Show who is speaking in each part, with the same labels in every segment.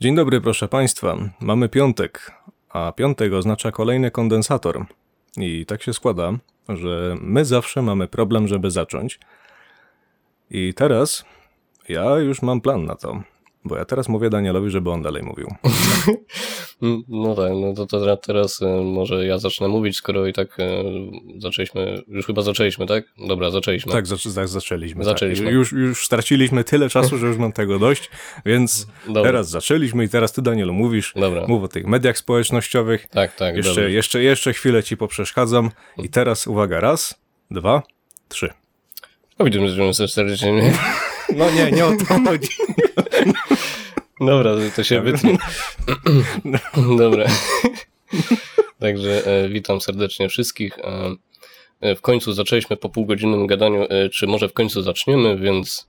Speaker 1: Dzień dobry, proszę Państwa. Mamy piątek, a piątek oznacza kolejny kondensator. I tak się składa, że my zawsze mamy problem, żeby zacząć. I teraz ja już mam plan na to. Bo ja teraz mówię Danielowi, żeby on dalej mówił.
Speaker 2: No tak, no to, to teraz e, może ja zacznę mówić, skoro i tak e, zaczęliśmy, już chyba zaczęliśmy, tak? Dobra, zaczęliśmy.
Speaker 1: Tak, zac zaczęliśmy.
Speaker 2: Zaczęliśmy.
Speaker 1: Tak. Już, już straciliśmy tyle czasu, że już mam tego dość, więc
Speaker 2: Dobra.
Speaker 1: teraz zaczęliśmy i teraz ty, Danielu, mówisz.
Speaker 2: Dobra.
Speaker 1: Mów o tych mediach społecznościowych.
Speaker 2: Tak, tak,
Speaker 1: Jeszcze,
Speaker 2: dobra.
Speaker 1: jeszcze, jeszcze chwilę ci poprzeszkadzam. I teraz uwaga, raz, dwa, trzy.
Speaker 2: No widzimy, że serdecznie.
Speaker 1: No nie, nie o to chodzi.
Speaker 2: Dobra, to się wytnie. Dobra. Także e, witam serdecznie wszystkich. E, e, w końcu zaczęliśmy po półgodzinnym gadaniu, e, czy może w końcu zaczniemy, więc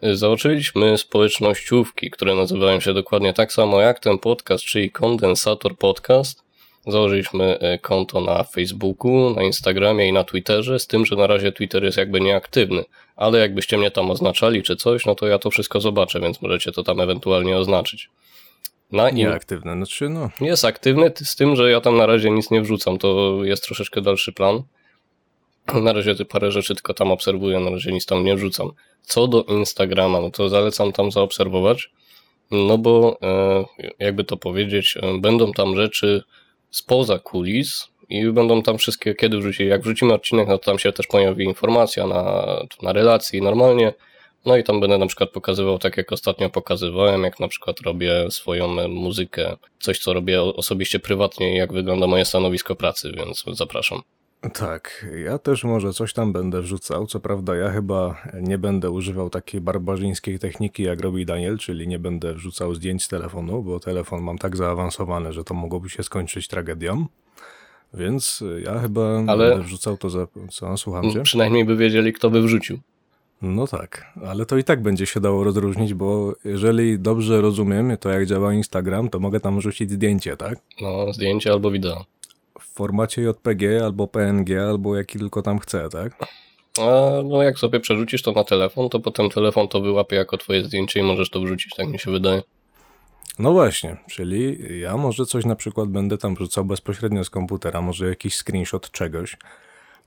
Speaker 2: e, założyliśmy społecznościówki, które nazywają się dokładnie tak samo jak ten podcast, czyli Kondensator Podcast. Założyliśmy e, konto na Facebooku, na Instagramie i na Twitterze, z tym, że na razie Twitter jest jakby nieaktywny, ale jakbyście mnie tam oznaczali czy coś, no to ja to wszystko zobaczę, więc możecie to tam ewentualnie oznaczyć. Na im-
Speaker 1: Nieaktywne, znaczy no.
Speaker 2: jest aktywny, z tym, że ja tam na razie nic nie wrzucam. To jest troszeczkę dalszy plan. Na razie ty parę rzeczy tylko tam obserwuję, na razie nic tam nie wrzucam. Co do Instagrama, no to zalecam tam zaobserwować, no bo e, jakby to powiedzieć, e, będą tam rzeczy spoza kulis i będą tam wszystkie, kiedy wrzuci. Jak wrzucimy odcinek, no to tam się też pojawi informacja na, na relacji normalnie. No i tam będę na przykład pokazywał, tak jak ostatnio pokazywałem, jak na przykład robię swoją muzykę, coś co robię osobiście prywatnie jak wygląda moje stanowisko pracy, więc zapraszam.
Speaker 1: Tak, ja też może coś tam będę wrzucał. Co prawda, ja chyba nie będę używał takiej barbarzyńskiej techniki, jak robi Daniel, czyli nie będę wrzucał zdjęć z telefonu, bo telefon mam tak zaawansowany, że to mogłoby się skończyć tragedią. Więc ja chyba
Speaker 2: Ale-
Speaker 1: będę wrzucał to za. Co, słucham cię?
Speaker 2: Przynajmniej by wiedzieli, kto by wrzucił.
Speaker 1: No tak, ale to i tak będzie się dało rozróżnić, bo jeżeli dobrze rozumiem to, jak działa Instagram, to mogę tam wrzucić zdjęcie, tak?
Speaker 2: No, zdjęcie albo wideo.
Speaker 1: W formacie JPG albo PNG, albo jaki tylko tam chcę, tak?
Speaker 2: A no jak sobie przerzucisz to na telefon, to potem telefon to wyłapie jako twoje zdjęcie i możesz to wrzucić, tak mi się wydaje.
Speaker 1: No właśnie, czyli ja może coś na przykład będę tam wrzucał bezpośrednio z komputera, może jakiś screenshot czegoś.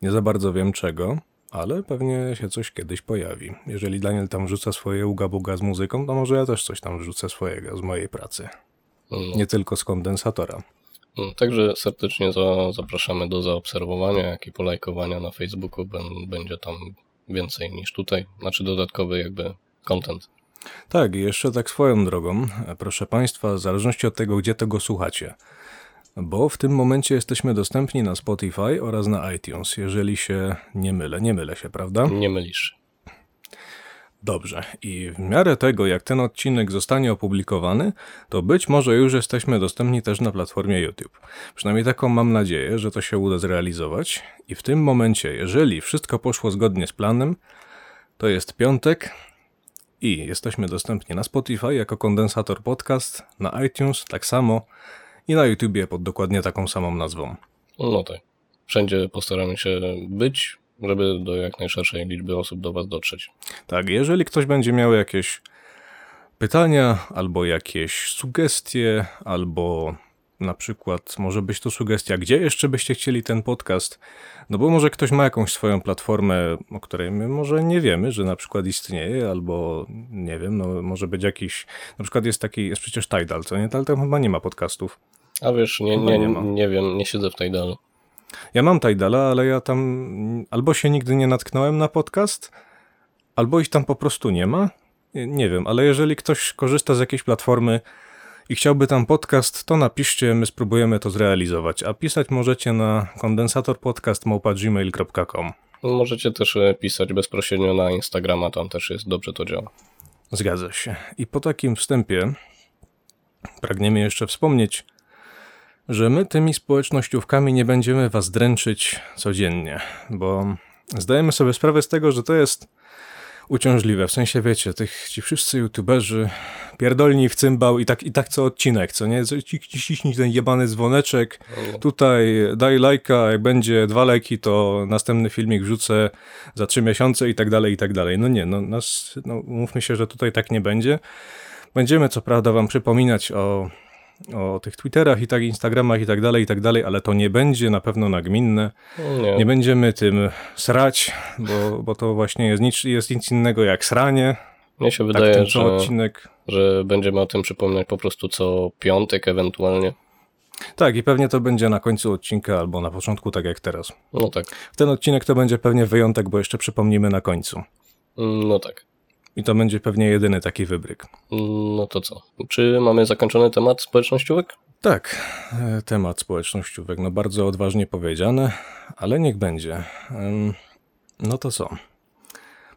Speaker 1: Nie za bardzo wiem czego, ale pewnie się coś kiedyś pojawi. Jeżeli Daniel tam wrzuca swoje uga-buga z muzyką, to może ja też coś tam wrzucę swojego z mojej pracy.
Speaker 2: No.
Speaker 1: Nie tylko z kondensatora.
Speaker 2: No, Także serdecznie za, zapraszamy do zaobserwowania, jak i polajkowania na Facebooku. Bę- Będzie tam więcej niż tutaj, znaczy dodatkowy jakby content.
Speaker 1: Tak, i jeszcze tak swoją drogą, proszę Państwa, w zależności od tego, gdzie tego słuchacie, bo w tym momencie jesteśmy dostępni na Spotify oraz na iTunes, jeżeli się nie mylę. Nie mylę się, prawda?
Speaker 2: Nie mylisz.
Speaker 1: Dobrze. I w miarę tego, jak ten odcinek zostanie opublikowany, to być może już jesteśmy dostępni też na platformie YouTube. Przynajmniej taką mam nadzieję, że to się uda zrealizować. I w tym momencie, jeżeli wszystko poszło zgodnie z planem, to jest piątek i jesteśmy dostępni na Spotify jako kondensator podcast, na iTunes tak samo i na YouTubie pod dokładnie taką samą nazwą.
Speaker 2: No tak. Wszędzie postaramy się być, żeby do jak najszerszej liczby osób do Was dotrzeć.
Speaker 1: Tak, jeżeli ktoś będzie miał jakieś pytania, albo jakieś sugestie, albo na przykład może być to sugestia, gdzie jeszcze byście chcieli ten podcast, no bo może ktoś ma jakąś swoją platformę, o której my może nie wiemy, że na przykład istnieje, albo nie wiem, no może być jakiś, na przykład jest taki, jest przecież Tidal, co nie? Tam chyba nie ma podcastów.
Speaker 2: A wiesz, nie, nie,
Speaker 1: nie
Speaker 2: nie, wiem, nie siedzę w tej dalu.
Speaker 1: Ja mam Tidala, ale ja tam albo się nigdy nie natknąłem na podcast, albo ich tam po prostu nie ma. Nie- wiem, ale jeżeli ktoś korzysta z jakiejś platformy i chciałby tam podcast, to napiszcie, my spróbujemy to zrealizować. A pisać możecie na kondensatorpodcast.gmail.com
Speaker 2: Możecie też e, pisać bezpośrednio na Instagrama, tam też jest dobrze to działa.
Speaker 1: Zgadza się. I po takim wstępie pragniemy jeszcze wspomnieć, że my tymi społecznościówkami nie będziemy was dręczyć codziennie, bo zdajemy sobie sprawę z tego, że to jest uciążliwe. W sensie, wiecie, tych, ci wszyscy youtuberzy pierdolni w cymbał i tak, i tak co odcinek, co nie? Ciśnij ten jebany dzwoneczek, tutaj daj lajka, jak będzie dwa lajki, to następny filmik wrzucę za trzy miesiące i tak dalej, i tak dalej. No nie, no nas, no mówmy się, że tutaj tak nie będzie. Będziemy co prawda wam przypominać o, o tych Twitterach i tak, Instagramach i tak dalej, i tak dalej, ale to nie będzie na pewno nagminne.
Speaker 2: Nie,
Speaker 1: Nie będziemy tym srać, bo, bo to właśnie jest nic, jest nic innego jak sranie.
Speaker 2: mnie się
Speaker 1: Tak
Speaker 2: wydaje,
Speaker 1: ten
Speaker 2: że,
Speaker 1: odcinek.
Speaker 2: że będziemy o tym przypominać po prostu co piątek ewentualnie.
Speaker 1: Tak, i pewnie to będzie na końcu odcinka albo na początku, tak jak teraz.
Speaker 2: No tak,
Speaker 1: Ten odcinek to będzie pewnie wyjątek, bo jeszcze przypomnimy na końcu.
Speaker 2: No tak.
Speaker 1: I to będzie pewnie jedyny taki wybryk.
Speaker 2: No to co? Czy mamy zakończony temat społecznościówek?
Speaker 1: Tak, e, temat społecznościówek, no bardzo odważnie powiedziane, ale niech będzie. No to co?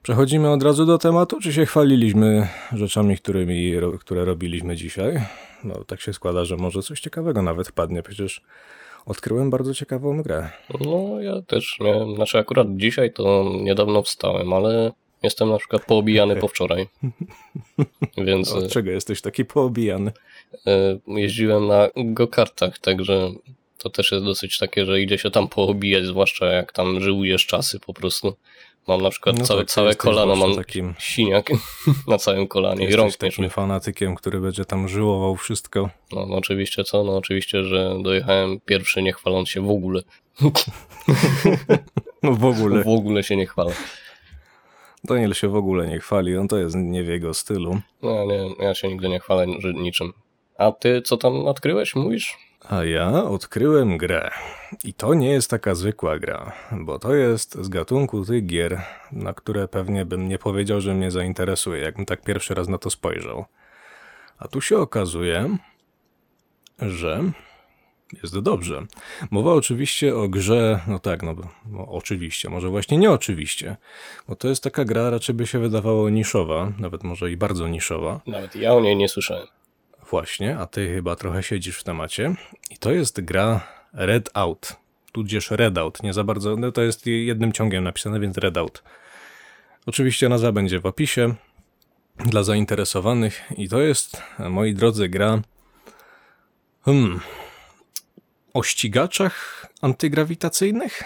Speaker 1: Przechodzimy od razu do tematu, czy się chwaliliśmy rzeczami, którymi, które robiliśmy dzisiaj? No tak się składa, że może coś ciekawego nawet padnie, przecież odkryłem bardzo ciekawą grę.
Speaker 2: No ja też miałem, znaczy akurat dzisiaj to niedawno wstałem, ale jestem na przykład poobijany po wczoraj. Więc
Speaker 1: Od czego jesteś taki poobijany?
Speaker 2: e, jeździłem na go-kartach, także to też jest dosyć takie, że idzie się tam poobijać, zwłaszcza jak tam żyłujesz czasy po prostu. Mam na przykład
Speaker 1: No
Speaker 2: całe,
Speaker 1: tak,
Speaker 2: całe kolano, mam
Speaker 1: takim-
Speaker 2: siniak na całym kolanie i
Speaker 1: Jesteś
Speaker 2: rąk
Speaker 1: takim
Speaker 2: nie
Speaker 1: fanatykiem, który będzie tam żyłował wszystko.
Speaker 2: No, no oczywiście co? No oczywiście, że dojechałem pierwszy nie chwaląc się w ogóle.
Speaker 1: No w ogóle.
Speaker 2: W ogóle się nie chwalę.
Speaker 1: Daniel się w ogóle nie chwali, on to jest nie w jego stylu.
Speaker 2: No nie, ja się nigdy nie chwalę niczym. A ty co tam odkryłeś, mówisz?
Speaker 1: A ja odkryłem grę. I to nie jest taka zwykła gra, bo to jest z gatunku tych gier, na które pewnie bym nie powiedział, że mnie zainteresuje, jakbym tak pierwszy raz na to spojrzał. A tu się okazuje, że jest dobrze. Mowa oczywiście o grze, no tak, no, no oczywiście, może właśnie nie oczywiście, bo to jest taka gra, raczej by się wydawało niszowa, nawet może i bardzo niszowa.
Speaker 2: Nawet ja o niej nie słyszałem.
Speaker 1: Właśnie, a ty chyba trochę siedzisz w temacie. I to jest gra Redout, tudzież Redout. Nie za bardzo, no to jest jednym ciągiem napisane, więc Redout. Oczywiście nazwa będzie w opisie dla zainteresowanych. I to jest, moi drodzy, gra hmm, o ścigaczach antygrawitacyjnych?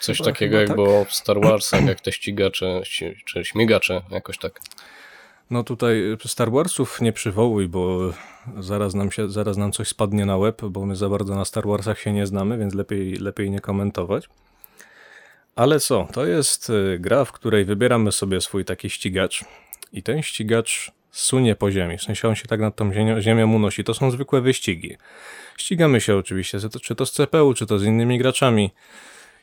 Speaker 2: Coś
Speaker 1: Chyba-
Speaker 2: takiego
Speaker 1: chyba
Speaker 2: jak
Speaker 1: tak.
Speaker 2: było w Star Warsach, jak te ścigacze, ści- czy śmigacze, jakoś tak.
Speaker 1: No tutaj Star Warsów nie przywołuj, bo zaraz nam, się, zaraz nam coś spadnie na łeb, bo my za bardzo na Star Warsach się nie znamy, więc lepiej, lepiej nie komentować. Ale co, to jest y, gra, w której wybieramy sobie swój taki ścigacz i ten ścigacz sunie po ziemi, w sensie on się tak nad tą ziemią unosi. To są zwykłe wyścigi. Ścigamy się oczywiście, czy to- z CPU, czy to z innymi graczami.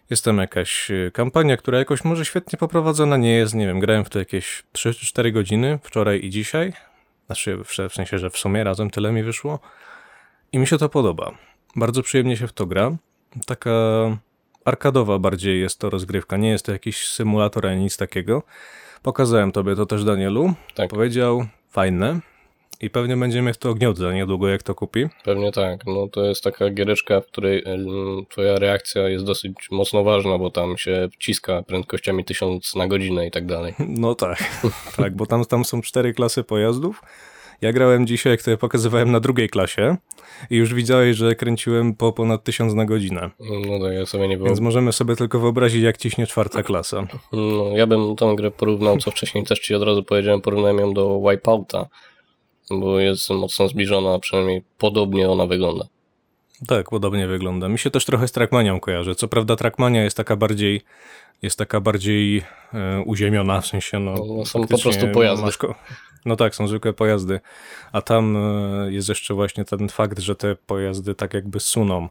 Speaker 1: Jest tam jakaś y, kampania, która jakoś może świetnie poprowadzona nie jest. Nie wiem, grałem w to jakieś 3 czy 4 godziny wczoraj i dzisiaj. Znaczy, w w sensie, że w sumie razem tyle mi wyszło. I mi się to podoba. Bardzo przyjemnie się w to gra. Taka arkadowa bardziej jest to rozgrywka. Nie jest to jakiś symulator ani nic takiego. Pokazałem tobie to też Danielu.
Speaker 2: Tak.
Speaker 1: Powiedział, fajne. I pewnie będziemy w to gniot za niedługo, jak to kupi.
Speaker 2: Pewnie tak. No to jest taka giereczka, w której twoja reakcja jest dosyć mocno ważna, bo tam się wciska prędkościami 1000 na godzinę i tak dalej.
Speaker 1: No tak, tak, bo tam, tam są cztery klasy pojazdów. Ja grałem dzisiaj, jak to pokazywałem na drugiej klasie i już widziałeś, że kręciłem po ponad tysiąc na godzinę.
Speaker 2: No tak, ja sobie nie
Speaker 1: Więc
Speaker 2: wiem.
Speaker 1: możemy sobie tylko wyobrazić, jak ciśnie czwarta klasa.
Speaker 2: No, ja bym tą grę porównał, co wcześniej też ci od razu powiedziałem, porównałem ją do Wipeouta, bo jest mocno zbliżona, a przynajmniej podobnie ona wygląda.
Speaker 1: Tak, podobnie wygląda. Mi się też trochę z Trackmanią kojarzy. Co prawda Trackmania jest taka bardziej jest taka bardziej e, uziemiona, w sensie no...
Speaker 2: No, są po prostu pojazdy.
Speaker 1: masz ko- No tak, są zwykłe pojazdy. A tam e, jest jeszcze właśnie ten fakt, że te pojazdy tak jakby suną.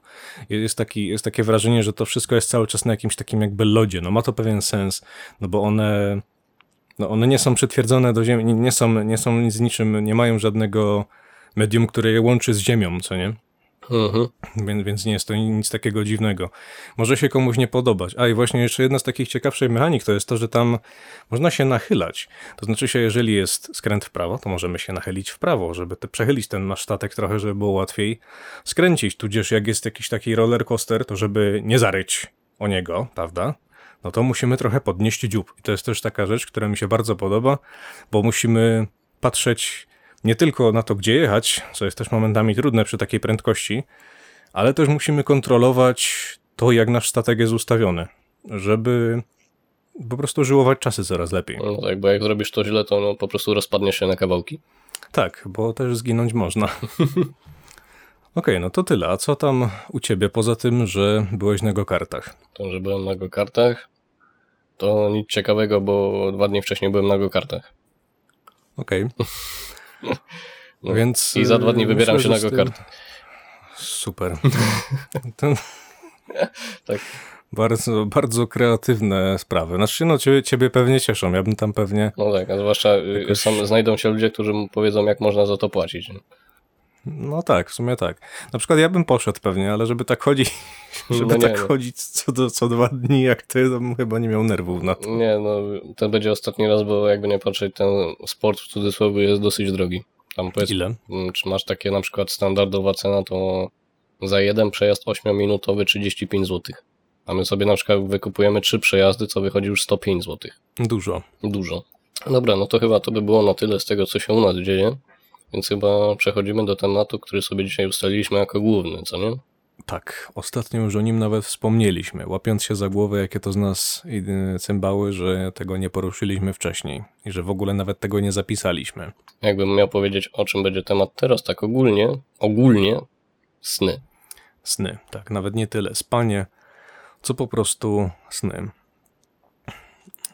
Speaker 1: Jest, taki, jest takie wrażenie, że to wszystko jest cały czas na jakimś takim jakby lodzie. No ma to pewien sens, no bo one... No one nie są przytwierdzone do ziemi, nie- są, nie są z niczym, nie mają żadnego medium, które je łączy z ziemią, co nie?
Speaker 2: Mhm.
Speaker 1: Więc, więc nie jest to nic takiego dziwnego. Może się komuś nie podobać. A i właśnie jeszcze jedna z takich ciekawszych mechanik to jest to, że tam można się nachylać. To znaczy się, jeżeli jest skręt w prawo, to możemy się nachylić w prawo, żeby te, przechylić ten nasz statek trochę, żeby było łatwiej skręcić. Tudzież jak jest jakiś taki roller coaster, to żeby nie zaryć o niego, prawda? No to musimy trochę podnieść dziób. I to jest też taka rzecz, która mi się bardzo podoba, bo musimy patrzeć nie tylko na to, gdzie jechać, co jest też momentami trudne przy takiej prędkości, ale też musimy kontrolować to, jak nasz statek jest ustawiony, żeby po prostu żyłować czasy coraz lepiej.
Speaker 2: No tak, bo jak zrobisz to źle, to no, po prostu rozpadnie się na kawałki.
Speaker 1: Tak, bo też zginąć można. Okej, no to tyle. A co tam u ciebie, poza tym, że byłeś na go-kartach?
Speaker 2: To, że byłem na go-kartach, to nic ciekawego, bo dwa dni wcześniej byłem na go-kartach.
Speaker 1: Okej.
Speaker 2: No,
Speaker 1: Więc
Speaker 2: I za dwa dni
Speaker 1: y,
Speaker 2: wybieram się na go-karty.
Speaker 1: Super. To
Speaker 2: Tak.
Speaker 1: bardzo, bardzo kreatywne sprawy. Znaczy, no ciebie, ciebie pewnie cieszą. Ja bym tam pewnie...
Speaker 2: No tak, a zwłaszcza y,
Speaker 1: Jakoś-
Speaker 2: sam, znajdą się ludzie, którzy mu powiedzą, jak można za to płacić.
Speaker 1: No tak, w sumie tak. Na przykład ja bym poszedł pewnie, ale żeby tak chodzić, żeby
Speaker 2: No nie,
Speaker 1: tak
Speaker 2: no.
Speaker 1: chodzić co, do, co dwa dni jak ty, to bym chyba nie miał nerwów na to.
Speaker 2: Nie, no to będzie ostatni raz, bo jakby nie patrzeć, ten sport w cudzysłowie jest dosyć drogi. Tam powiedz,
Speaker 1: Ile?
Speaker 2: mm, czy masz takie na przykład standardowa cena, to za jeden przejazd 8-minutowy 35 zł. A my sobie na przykład wykupujemy trzy przejazdy, co wychodzi już 105 zł.
Speaker 1: Dużo.
Speaker 2: Dużo. Dobra, no to chyba to by było na tyle z tego, co się u nas dzieje. Więc chyba przechodzimy do tematu, który sobie dzisiaj ustaliliśmy jako główny, co nie?
Speaker 1: Tak, ostatnio już o nim nawet wspomnieliśmy, łapiąc się za głowę, jakie to z nas y, cymbały, że tego nie poruszyliśmy wcześniej i że w ogóle nawet tego nie zapisaliśmy.
Speaker 2: Jakbym miał powiedzieć, o czym będzie temat teraz, tak ogólnie, ogólnie, sny.
Speaker 1: Sny, tak, nawet nie tyle spanie, co po prostu sny.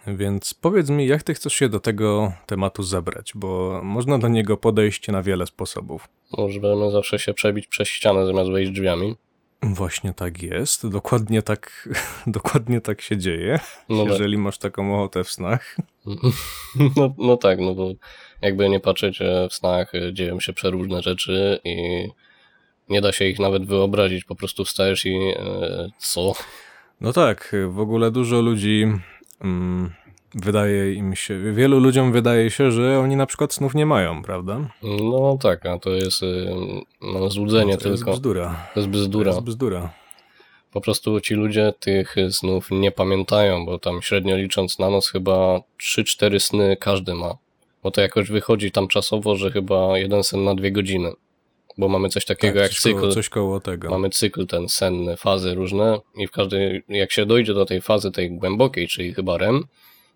Speaker 1: Więc powiedz mi, jak ty chcesz się do tego tematu zabrać, bo można do niego podejść na wiele sposobów.
Speaker 2: Możemy zawsze się przebić przez ścianę zamiast wejść drzwiami.
Speaker 1: Właśnie tak jest, dokładnie tak, dokładnie tak się dzieje,
Speaker 2: No, tak.
Speaker 1: jeżeli masz taką ochotę w snach.
Speaker 2: no, no tak, no bo jakby nie patrzeć, e, w snach e, dzieją się przeróżne rzeczy i nie da się ich nawet wyobrazić. Po prostu wstajesz i e, co?
Speaker 1: No tak, w ogóle dużo ludzi mm, wydaje im się, wielu ludziom wydaje się, że oni na przykład snów nie mają, prawda?
Speaker 2: No tak, a to jest e, no, złudzenie
Speaker 1: to jest
Speaker 2: tylko.
Speaker 1: bzdura.
Speaker 2: To jest
Speaker 1: To
Speaker 2: bzdura.
Speaker 1: jest bzdura.
Speaker 2: Po prostu ci ludzie tych snów nie pamiętają, bo tam średnio licząc na noc chyba 3-4 sny każdy ma. Bo to jakoś wychodzi tam czasowo, że chyba jeden sen na dwie godziny. Bo mamy coś takiego
Speaker 1: Tak,
Speaker 2: jak
Speaker 1: coś,
Speaker 2: cykl.
Speaker 1: koło, coś koło tego.
Speaker 2: Mamy cykl ten senny, fazy różne i w każdej, jak się dojdzie do tej fazy tej głębokiej, czyli chyba REM,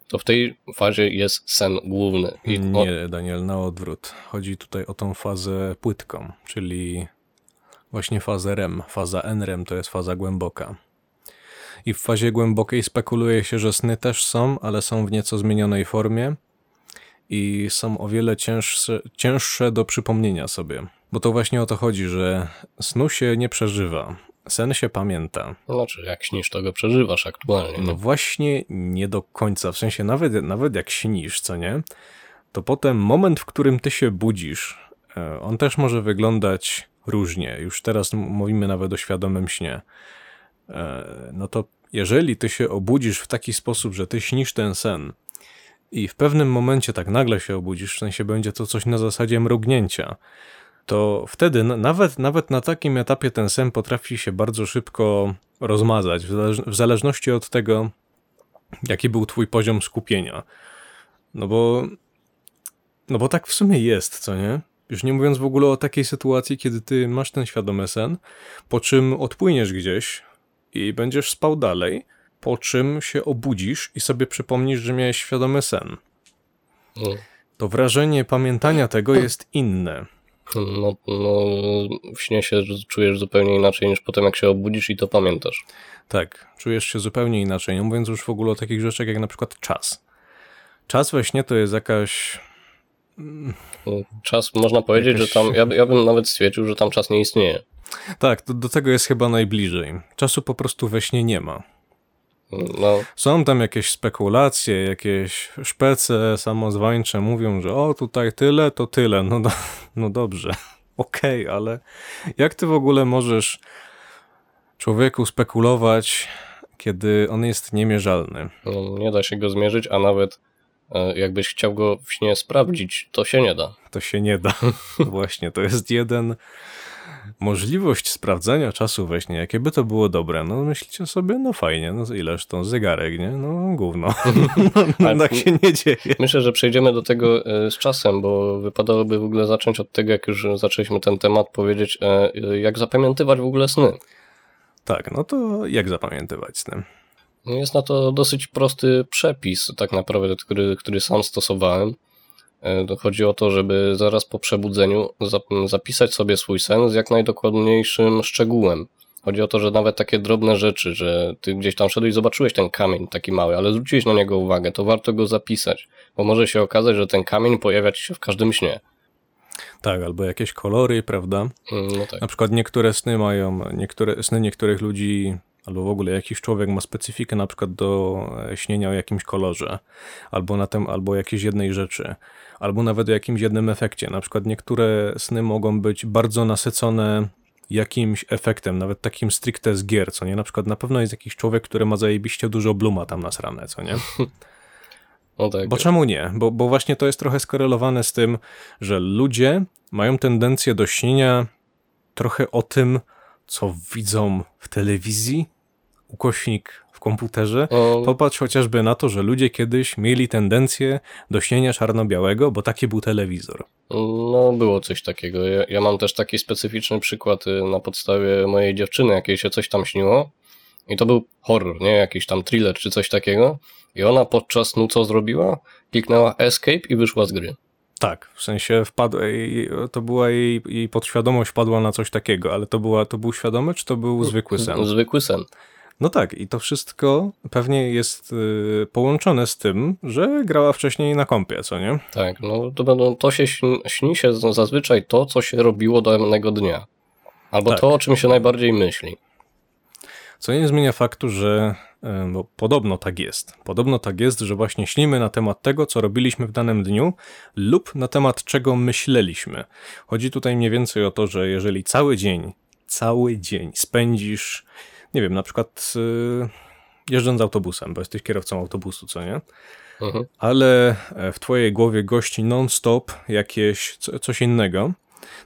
Speaker 2: to w tej fazie jest sen główny. I o,
Speaker 1: Nie, Daniel, na odwrót. Chodzi tutaj o tą fazę płytką, czyli właśnie fazę REM. Faza NREM to jest faza głęboka. I w fazie głębokiej spekuluje się, że sny też są, ale są w nieco zmienionej formie i są o wiele cięższe, cięższe do przypomnienia sobie. Bo to właśnie o to chodzi, że snu się nie przeżywa. Sen się pamięta.
Speaker 2: znaczy jak śnisz, to go przeżywasz aktualnie.
Speaker 1: No właśnie nie do końca. W sensie nawet, nawet jak śnisz, co nie? To potem moment, w którym ty się budzisz, e, on też może wyglądać różnie. Już teraz mówimy nawet o świadomym śnie. E, No to jeżeli ty się obudzisz w taki sposób, że ty śnisz ten sen i w pewnym momencie tak nagle się obudzisz, w sensie będzie to coś na zasadzie mrugnięcia, to wtedy nawet, nawet na takim etapie ten sen potrafi się bardzo szybko rozmazać, w, zależ- w zależności od tego, jaki był twój poziom skupienia. No bo, no bo tak w sumie jest, co nie? Już nie mówiąc w ogóle o takiej sytuacji, kiedy ty masz ten świadomy sen, po czym odpłyniesz gdzieś i będziesz spał dalej, po czym się obudzisz i sobie przypomnisz, że miałeś świadomy sen.
Speaker 2: No.
Speaker 1: To wrażenie pamiętania tego jest inne.
Speaker 2: No, no, w śnie się czujesz zupełnie inaczej niż potem, jak się obudzisz i to pamiętasz.
Speaker 1: Tak, czujesz się zupełnie inaczej, nie mówiąc już w ogóle o takich rzeczach jak na przykład czas. Czas we śnie to jest jakaś...
Speaker 2: No, Czas, można powiedzieć,
Speaker 1: Jakaś-
Speaker 2: że tam, ja, ja bym nawet stwierdził, że tam czas nie istnieje.
Speaker 1: Tak, do, do tego jest chyba najbliżej. Czasu po prostu we śnie nie ma.
Speaker 2: No,
Speaker 1: Są tam jakieś spekulacje, jakieś szpece samozwańcze mówią, że o tutaj tyle, to tyle. No, do, no dobrze, okej, ale jak ty w ogóle możesz człowieku spekulować, kiedy on jest niemierzalny?
Speaker 2: no, nie da się go zmierzyć, a nawet e, jakbyś chciał go w śnie sprawdzić, to się nie da.
Speaker 1: To się nie da. Właśnie, to jest jeden możliwość sprawdzania czasu we śnie. Jakie by to było dobre? No myślicie sobie, no fajnie, no ileż to zegarek, nie? No gówno. No, tak się nie dzieje.
Speaker 2: Myślę, że przejdziemy do tego e, z czasem, bo wypadałoby w ogóle zacząć od tego, jak już zaczęliśmy ten temat, powiedzieć, e, e, jak zapamiętywać w ogóle sny.
Speaker 1: Tak, no to jak zapamiętywać sny?
Speaker 2: Jest na to dosyć prosty przepis, tak naprawdę, który, który sam stosowałem. E, to Chodzi o to, żeby zaraz po przebudzeniu zap- zapisać sobie swój sen z jak najdokładniejszym szczegółem. Chodzi o to, że nawet takie drobne rzeczy, że ty gdzieś tam szedłeś i zobaczyłeś ten kamień taki mały, ale zwróciłeś na niego uwagę, to warto go zapisać, bo może się okazać, że ten kamień pojawia ci się w każdym śnie.
Speaker 1: Tak, albo jakieś kolory, prawda?
Speaker 2: Mm, No tak.
Speaker 1: Na przykład niektóre sny mają, niektóre sny niektórych ludzi, albo w ogóle jakiś człowiek ma specyfikę na przykład do e, śnienia o jakimś kolorze, albo na tym, albo jakiejś jednej rzeczy, albo nawet o jakimś jednym efekcie. Na przykład niektóre sny mogą być bardzo nasycone jakimś efektem, nawet takim stricte z gier, co nie? Na przykład na pewno jest jakiś człowiek, który ma zajebiście dużo bluma tam nasrane, co nie?
Speaker 2: No tak.
Speaker 1: Bo czemu nie? Bo, bo właśnie to jest trochę skorelowane z tym, że ludzie mają tendencję do śnienia trochę o tym, co widzą w telewizji, ukośnik w komputerze.
Speaker 2: No,
Speaker 1: Popatrz chociażby na to, że ludzie kiedyś mieli tendencję do śnienia czarno-białego, bo taki był telewizor.
Speaker 2: No, było coś takiego. Ja, ja mam też taki specyficzny przykład y, na podstawie mojej dziewczyny, jakiej się coś tam śniło. I to był horror, nie? Jakiś tam thriller czy coś takiego. I ona podczas snu co zrobiła? Kliknęła escape i wyszła z gry.
Speaker 1: Tak, w sensie wpadł, to była jej, jej podświadomość wpadła na coś takiego, ale to, była, to był świadomy, czy to był zwykły sen?
Speaker 2: Zwykły sen.
Speaker 1: No tak, i to wszystko pewnie jest y, połączone z tym, że grała wcześniej na kompie, co nie?
Speaker 2: Tak, no to będą, to się śni, śni się zazwyczaj to, co się robiło danego dnia. Albo
Speaker 1: Tak.
Speaker 2: to, o czym się najbardziej myśli.
Speaker 1: Co nie zmienia faktu, że y, bo podobno tak jest. Podobno tak jest, że właśnie śnimy na temat tego, co robiliśmy w danym dniu lub na temat czego myśleliśmy. Chodzi tutaj mniej więcej o to, że jeżeli cały dzień, cały dzień spędzisz, nie wiem, na przykład y, jeżdżąc autobusem, bo jesteś kierowcą autobusu, co nie?
Speaker 2: Mhm.
Speaker 1: ale e, w twojej głowie gości non-stop jakieś co, coś innego,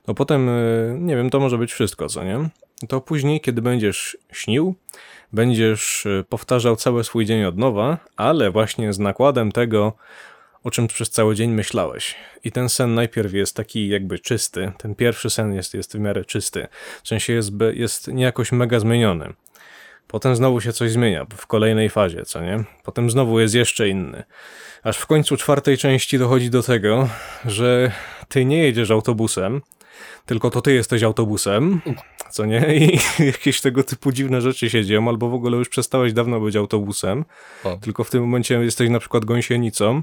Speaker 1: to potem, e, nie wiem, to może być wszystko, co nie? To później, kiedy będziesz śnił, będziesz e, powtarzał cały swój dzień od nowa, ale właśnie z nakładem tego, o czym przez cały dzień myślałeś. I ten sen najpierw jest taki jakby czysty, ten pierwszy sen jest, jest w miarę czysty, w sensie jest, jest niejakoś mega zmieniony. Potem znowu się coś zmienia w kolejnej fazie, co nie? Potem znowu jest jeszcze inny. Aż w końcu czwartej części dochodzi do tego, że ty nie jedziesz autobusem, tylko to ty jesteś autobusem, co nie? I jakieś tego typu dziwne rzeczy się dzieją, albo w ogóle już przestałeś dawno być autobusem,
Speaker 2: O.
Speaker 1: tylko w tym momencie jesteś na przykład gąsienicą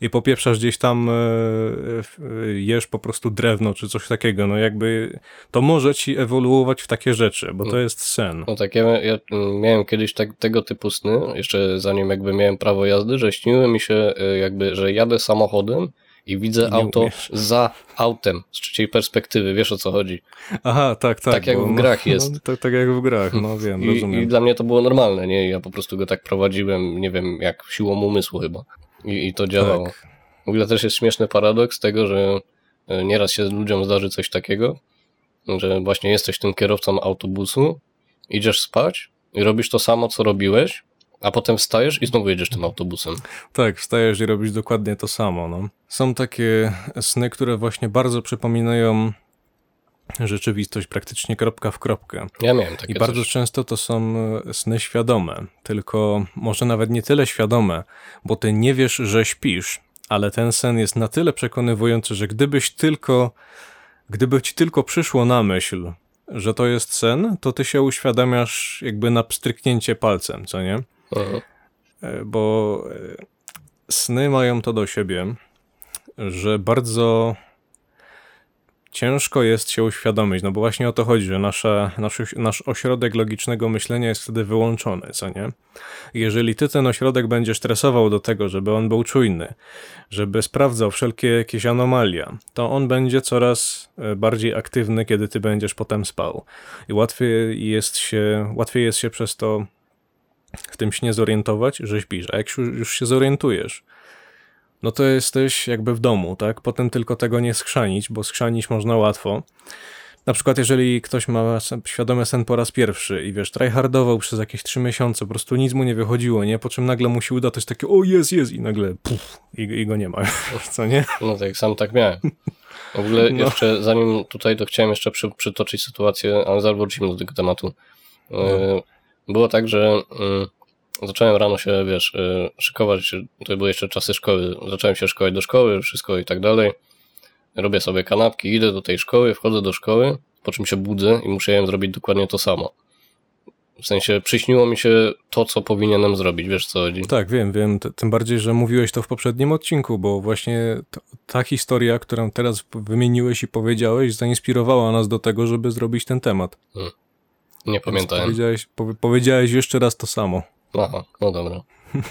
Speaker 1: i popieprzasz gdzieś tam, e, e, jesz po prostu drewno czy coś takiego. No jakby to może ci ewoluować w takie rzeczy, bo to jest sen.
Speaker 2: No tak, ja, ja mm, miałem kiedyś tak, tego typu sny, jeszcze zanim jakby miałem prawo jazdy, że śniły mi się y, jakby, że jadę samochodem i widzę auto
Speaker 1: umiesz.
Speaker 2: za autem, z trzeciej perspektywy, wiesz o co chodzi.
Speaker 1: Aha, tak, tak.
Speaker 2: Tak jak
Speaker 1: bo-
Speaker 2: w grach jest.
Speaker 1: No, tak, tak jak w grach, no wiem,
Speaker 2: I,
Speaker 1: rozumiem.
Speaker 2: I dla mnie to było normalne, nie? Ja po prostu go tak prowadziłem, nie wiem, jak siłą umysłu chyba. I, i to działało.
Speaker 1: Tak.
Speaker 2: W ogóle też jest śmieszny paradoks tego, że e, nieraz się ludziom zdarzy coś takiego, że właśnie jesteś tym kierowcą autobusu, idziesz spać i robisz to samo, co robiłeś, a potem wstajesz i znowu jedziesz tym autobusem.
Speaker 1: Tak, wstajesz i robisz dokładnie to samo. No. Są takie sny, które właśnie bardzo przypominają rzeczywistość praktycznie kropka w kropkę.
Speaker 2: Ja miałem takie
Speaker 1: I bardzo
Speaker 2: coś.
Speaker 1: często to są e, sny świadome, tylko może nawet nie tyle świadome, bo ty nie wiesz, że śpisz, ale ten sen jest na tyle przekonywujący, że gdybyś tylko, gdyby ci tylko przyszło na myśl, że to jest sen, to ty się uświadamiasz jakby na pstryknięcie palcem, co nie?
Speaker 2: Mhm.
Speaker 1: E, bo e, sny mają to do siebie, że bardzo ciężko jest się uświadomić, no bo właśnie o to chodzi, że nasza, nasz, nasz ośrodek logicznego myślenia jest wtedy wyłączony, co nie? Jeżeli ty ten ośrodek będziesz stresował do tego, żeby on był czujny, żeby sprawdzał wszelkie jakieś anomalia, to on będzie coraz e, bardziej aktywny, kiedy ty będziesz potem spał. I łatwiej jest się, łatwiej jest się przez to w tym śnie zorientować, że śpisz. A jak już, się zorientujesz, no to jesteś jakby w domu, tak? Potem tylko tego nie skrzanić, bo skrzanić można łatwo. Na przykład, jeżeli ktoś ma świadomy sen po raz pierwszy i wiesz, tryhardował przez jakieś trzy miesiące, po prostu nic mu nie wychodziło, nie? Po czym nagle mu się uda, to jest takie, o jest, jest, i nagle puf, i, i go nie ma, co nie?
Speaker 2: No tak, sam tak miałem. W ogóle
Speaker 1: No.
Speaker 2: jeszcze, zanim tutaj, to chciałem jeszcze przy, przytoczyć sytuację, ale zaraz wrócimy do tego tematu. E, Było tak, że mm, zacząłem rano się, wiesz, y, szykować, to były jeszcze czasy szkoły, zacząłem się szkołać do szkoły, wszystko i tak dalej. Robię sobie kanapki, idę do tej szkoły, wchodzę do szkoły, po czym się budzę i musiałem zrobić dokładnie to samo. W sensie przyśniło mi się to, co powinienem zrobić, wiesz co chodzi?
Speaker 1: Tak, wiem, wiem. Tym bardziej, że mówiłeś to w poprzednim odcinku, bo właśnie ta historia, którą teraz wymieniłeś i powiedziałeś, zainspirowała nas do tego, żeby zrobić ten temat.
Speaker 2: Nie pamiętałem.
Speaker 1: Powiedziałeś, powie- powiedziałeś jeszcze raz to samo.
Speaker 2: Aha, no dobra.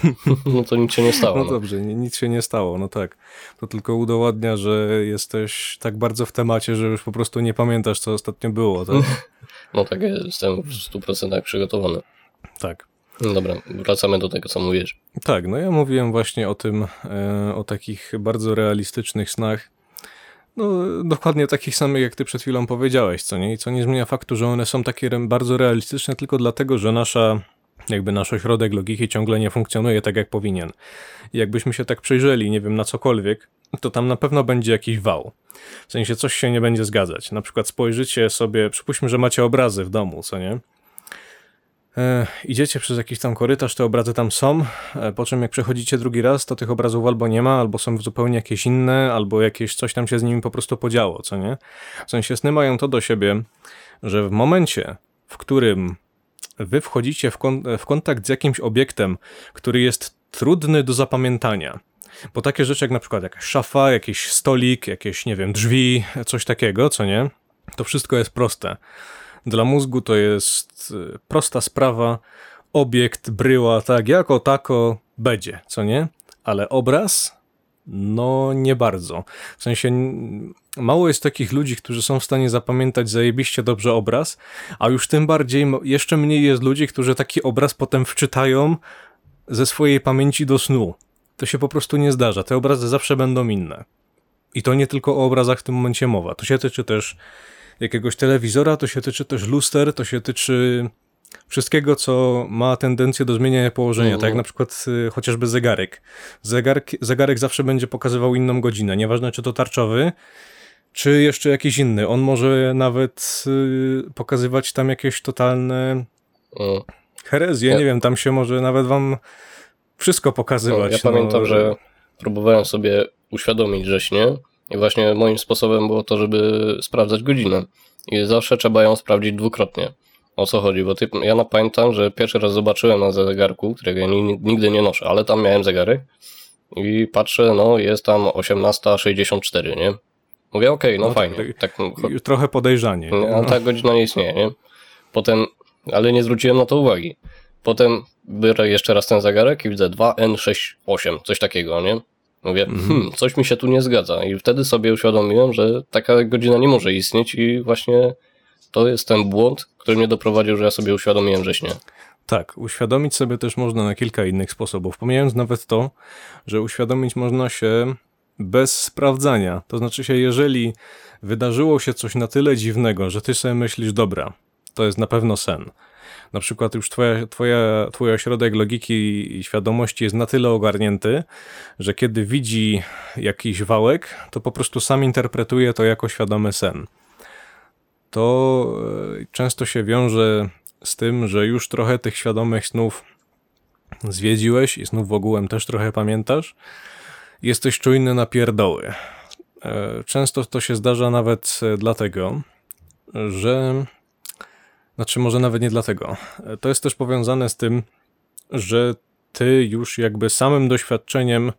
Speaker 2: no to nic się nie stało.
Speaker 1: No
Speaker 2: No.
Speaker 1: dobrze, ni- nic się nie stało, no tak. To tylko udowadnia, że jesteś tak bardzo w temacie, że już po prostu nie pamiętasz, co ostatnio było, tak?
Speaker 2: no tak, jestem w 100% przygotowany.
Speaker 1: tak.
Speaker 2: No dobra, wracamy do tego, co mówisz.
Speaker 1: Tak, no ja mówiłem właśnie o tym, e, o takich bardzo realistycznych snach. No, dokładnie takich samych, jak ty przed chwilą powiedziałeś, co nie? I co nie zmienia faktu, że one są takie bardzo realistyczne tylko dlatego, że nasza, jakby nasz ośrodek logiki ciągle nie funkcjonuje tak, jak powinien. I jakbyśmy się tak przyjrzeli, nie wiem, na cokolwiek, to tam na pewno będzie jakiś wał. W sensie coś się nie będzie zgadzać. Na przykład spojrzycie sobie, przypuśćmy, że macie obrazy w domu, co nie? E, idziecie przez jakiś tam korytarz, te obrazy tam są, e, po czym jak przechodzicie drugi raz, to tych obrazów albo nie ma, albo są zupełnie jakieś inne, albo jakieś coś tam się z nimi po prostu podziało, co nie? W sensie sny mają to do siebie, że w momencie, w którym wy wchodzicie w, kon w kontakt z jakimś obiektem, który jest trudny do zapamiętania, bo takie rzeczy jak na przykład jakaś szafa, jakiś stolik, jakieś, nie wiem, drzwi, coś takiego, co nie? To wszystko jest proste. Dla mózgu to jest y, prosta sprawa, obiekt, bryła, tak, jako tako będzie, co nie? Ale obraz? No, nie bardzo. W sensie, mało jest takich ludzi, którzy są w stanie zapamiętać zajebiście dobrze obraz, a już tym bardziej, jeszcze mniej jest ludzi, którzy taki obraz potem wczytają ze swojej pamięci do snu. To się po prostu nie zdarza. Te obrazy zawsze będą inne. I to nie tylko o obrazach w tym momencie mowa. To się tyczy też jakiegoś telewizora, to się tyczy też luster, to się tyczy wszystkiego, co ma tendencję do zmieniania położenia,
Speaker 2: Mhm.
Speaker 1: tak jak na przykład y, chociażby zegarek. zegarek. Zegarek zawsze będzie pokazywał inną godzinę, nieważne czy to tarczowy, czy jeszcze jakiś inny. On może nawet y, pokazywać tam jakieś totalne
Speaker 2: Mm.
Speaker 1: herezje,
Speaker 2: Ja-
Speaker 1: nie wiem, tam się może nawet wam wszystko
Speaker 2: No,
Speaker 1: pokazywać.
Speaker 2: ja pamiętam, że próbowałem sobie uświadomić, że śnię i właśnie moim sposobem było to, żeby sprawdzać godzinę. I zawsze trzeba ją sprawdzić dwukrotnie. O co chodzi? Bo ty, ja pamiętam, że pierwszy raz zobaczyłem na zegarku, którego ja ni- nigdy nie noszę, ale tam miałem zegarek i patrzę, no jest tam 18.64, nie? Mówię, okej, no,
Speaker 1: No tak,
Speaker 2: fajnie.
Speaker 1: tak.
Speaker 2: Tak,
Speaker 1: trochę podejrzanie.
Speaker 2: nie, a ta godzina nie istnieje, nie? Potem, ale nie zwróciłem na to uwagi. Potem biorę jeszcze raz ten zegarek i widzę 2N68, coś takiego, nie? Mówię,
Speaker 1: Mhm.
Speaker 2: hmm, coś mi się tu nie zgadza. I wtedy sobie uświadomiłem, że taka godzina nie może istnieć i właśnie to jest ten błąd, który mnie doprowadził, że ja sobie uświadomiłem, że śnie.
Speaker 1: Tak, uświadomić sobie też można na kilka innych sposobów. Pomijając nawet to, że uświadomić można się bez sprawdzania. To znaczy się, jeżeli wydarzyło się coś na tyle dziwnego, że ty sobie myślisz, dobra, to jest na pewno sen. Na przykład już twoja, twoja, twój ośrodek logiki i świadomości jest na tyle ogarnięty, że kiedy widzi jakiś wałek, to po prostu sam interpretuje to jako świadomy sen. To e, często się wiąże z tym, że już trochę tych świadomych snów zwiedziłeś i snów w ogółem też trochę pamiętasz. Jesteś czujny na pierdoły. E, Często to się zdarza nawet e, dlatego, że. Znaczy, może nawet nie dlatego. E, To jest też powiązane z tym, że ty już jakby samym doświadczeniem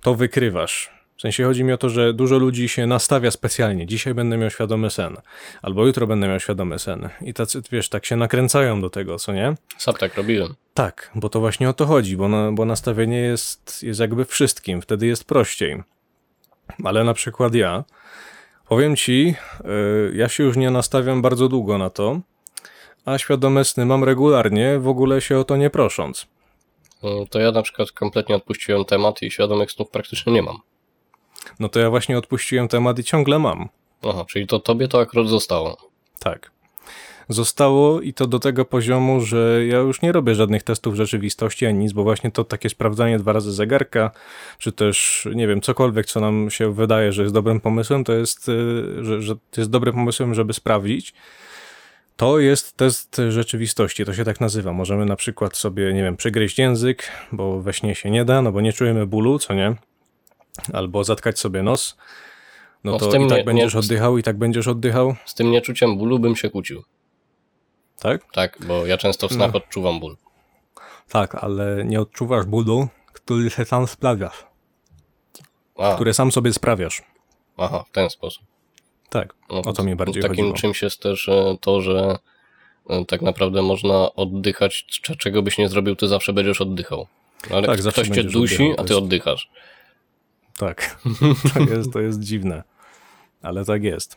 Speaker 1: to wykrywasz. W sensie chodzi mi o to, że dużo ludzi się nastawia specjalnie. Dzisiaj będę miał świadomy sen, albo jutro będę miał świadomy sen. I tacy, wiesz, tak się nakręcają do tego, co nie?
Speaker 2: Sam tak robiłem.
Speaker 1: Tak, bo to właśnie o to chodzi, bo, na, bo nastawienie jest, jest jakby wszystkim, wtedy jest prościej. Ale na przykład ja, powiem ci, y, ja się już nie nastawiam bardzo długo na to, a świadome sny mam regularnie, w ogóle się o to nie prosząc.
Speaker 2: Mm, To ja na przykład kompletnie odpuściłem temat i świadomych snów praktycznie nie mam.
Speaker 1: No to ja właśnie odpuściłem temat i ciągle mam.
Speaker 2: Aha, czyli to tobie to akurat zostało.
Speaker 1: Tak. Zostało i to do tego poziomu, że ja już nie robię żadnych testów rzeczywistości ani nic, bo właśnie to takie sprawdzanie dwa razy zegarka, czy też nie wiem, cokolwiek, co nam się wydaje, że jest dobrym pomysłem, to jest, y, że, że jest dobrym pomysłem, żeby sprawdzić. To jest test rzeczywistości, to się tak nazywa. Możemy na przykład sobie, nie wiem, przygryźć język, bo we śnie się nie da, no bo nie czujemy bólu, co nie? Albo zatkać sobie nos. No,
Speaker 2: No
Speaker 1: to i tak
Speaker 2: nie-
Speaker 1: będziesz
Speaker 2: nie-
Speaker 1: oddychał, i tak będziesz oddychał,
Speaker 2: Z tym nieczuciem bólu bym się kłócił.
Speaker 1: tak?
Speaker 2: Tak, bo ja często w snach
Speaker 1: No.
Speaker 2: odczuwam ból.
Speaker 1: Tak, ale nie odczuwasz bólu, który się sam sprawiasz,
Speaker 2: A,
Speaker 1: które sam sobie sprawiasz.
Speaker 2: aha, w ten sposób.
Speaker 1: Tak,
Speaker 2: No,
Speaker 1: o to mi bardziej
Speaker 2: Takim
Speaker 1: chodziło.
Speaker 2: czymś jest też e, to, że e, tak naprawdę można oddychać, czego byś nie zrobił, ty zawsze będziesz oddychał. Ale
Speaker 1: Tak,
Speaker 2: ktoś cię dusi,
Speaker 1: oddychał,
Speaker 2: a ty
Speaker 1: jest-
Speaker 2: oddychasz.
Speaker 1: Tak, to jest, to jest dziwne, ale tak jest.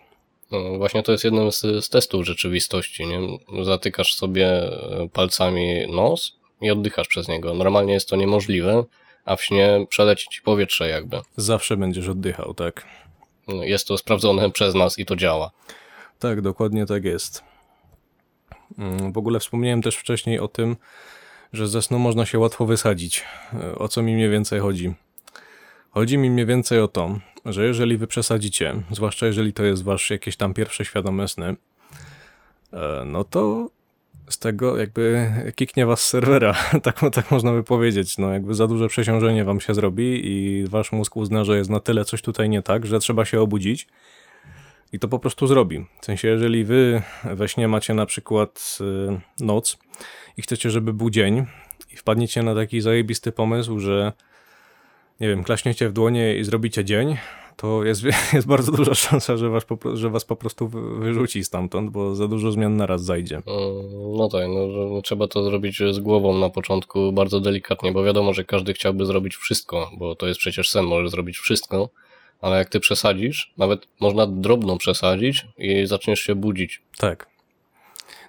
Speaker 2: No, właśnie to jest jeden z, z testów rzeczywistości. Nie? Zatykasz sobie e, palcami nos i oddychasz przez niego. Normalnie jest to niemożliwe, a w śnie przeleci ci powietrze jakby.
Speaker 1: Zawsze będziesz oddychał, tak.
Speaker 2: Jest to sprawdzone przez nas i to działa.
Speaker 1: Tak, dokładnie tak jest. Mm, W ogóle wspomniałem też wcześniej o tym, że ze snu można się łatwo wysadzić. E, O co mi mniej więcej chodzi? Chodzi mi mniej więcej o to, że jeżeli wy przesadzicie, zwłaszcza jeżeli to jest wasz jakieś tam pierwsze świadome sny, e, no to z tego jakby kiknie was z serwera, tak, tak można by powiedzieć. No jakby za duże przeciążenie wam się zrobi i wasz mózg uzna, że jest na tyle coś tutaj nie tak, że trzeba się obudzić i to po prostu zrobi. W sensie, jeżeli wy we śnie macie na przykład y, noc i chcecie, żeby był dzień i wpadniecie na taki zajebisty pomysł, że nie wiem, klaśniecie w dłonie i zrobicie dzień, to jest, jest bardzo duża szansa, że was, po, że was po prostu wy- wyrzuci stamtąd, bo za dużo zmian naraz zajdzie.
Speaker 2: Mm, No tak, no, trzeba to zrobić z głową na początku, bardzo delikatnie, bo wiadomo, że każdy chciałby zrobić wszystko, bo to jest przecież sen, możesz zrobić wszystko, ale jak ty przesadzisz, nawet można drobną przesadzić i zaczniesz się budzić.
Speaker 1: Tak.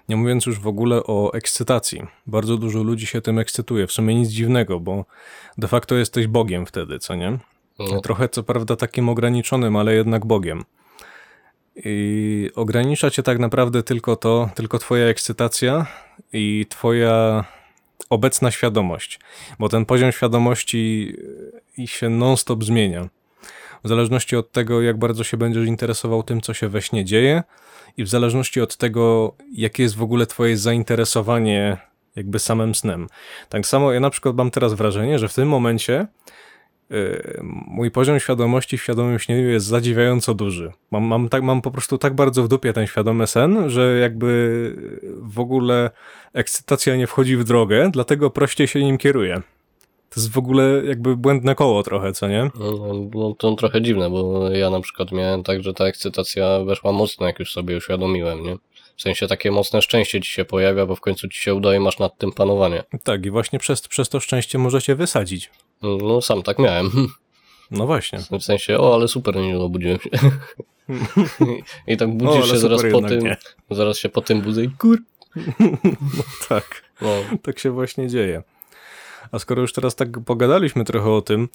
Speaker 1: Nie mówiąc już w ogóle o ekscytacji. Bardzo dużo ludzi się tym ekscytuje. W sumie nic dziwnego, bo de facto jesteś Bogiem wtedy, co nie? Trochę co prawda takim ograniczonym, ale jednak Bogiem. I ogranicza cię tak naprawdę tylko to, tylko twoja ekscytacja i twoja obecna świadomość, bo ten poziom świadomości i się non-stop zmienia. W zależności od tego, jak bardzo się będziesz interesował tym, co się we śnie dzieje i w zależności od tego, jakie jest w ogóle twoje zainteresowanie jakby samym snem. Tak samo ja na przykład mam teraz wrażenie, że w tym momencie mój poziom świadomości w świadomym śnieniu jest zadziwiająco duży. Mam, mam, tak, mam po prostu tak bardzo w dupie ten świadomy sen, że jakby w ogóle ekscytacja nie wchodzi w drogę, dlatego prościej się nim kieruję. To jest w ogóle jakby błędne koło trochę, co nie?
Speaker 2: no, no to trochę dziwne, bo ja na przykład miałem tak, że ta ekscytacja weszła mocno, jak już sobie uświadomiłem, nie? W sensie takie mocne szczęście ci się pojawia, bo w końcu ci się udaje, masz nad tym panowanie.
Speaker 1: Tak, i właśnie przez, przez to szczęście możecie wysadzić.
Speaker 2: No sam tak miałem.
Speaker 1: No właśnie.
Speaker 2: W sensie, o, ale super, nie obudziłem się. I tak
Speaker 1: O,
Speaker 2: budzisz
Speaker 1: ale
Speaker 2: się zaraz po tym,
Speaker 1: nie.
Speaker 2: zaraz się po tym budzę i kur...
Speaker 1: Tak.
Speaker 2: No,
Speaker 1: Tak się właśnie dzieje. A skoro już teraz tak pogadaliśmy trochę o tym,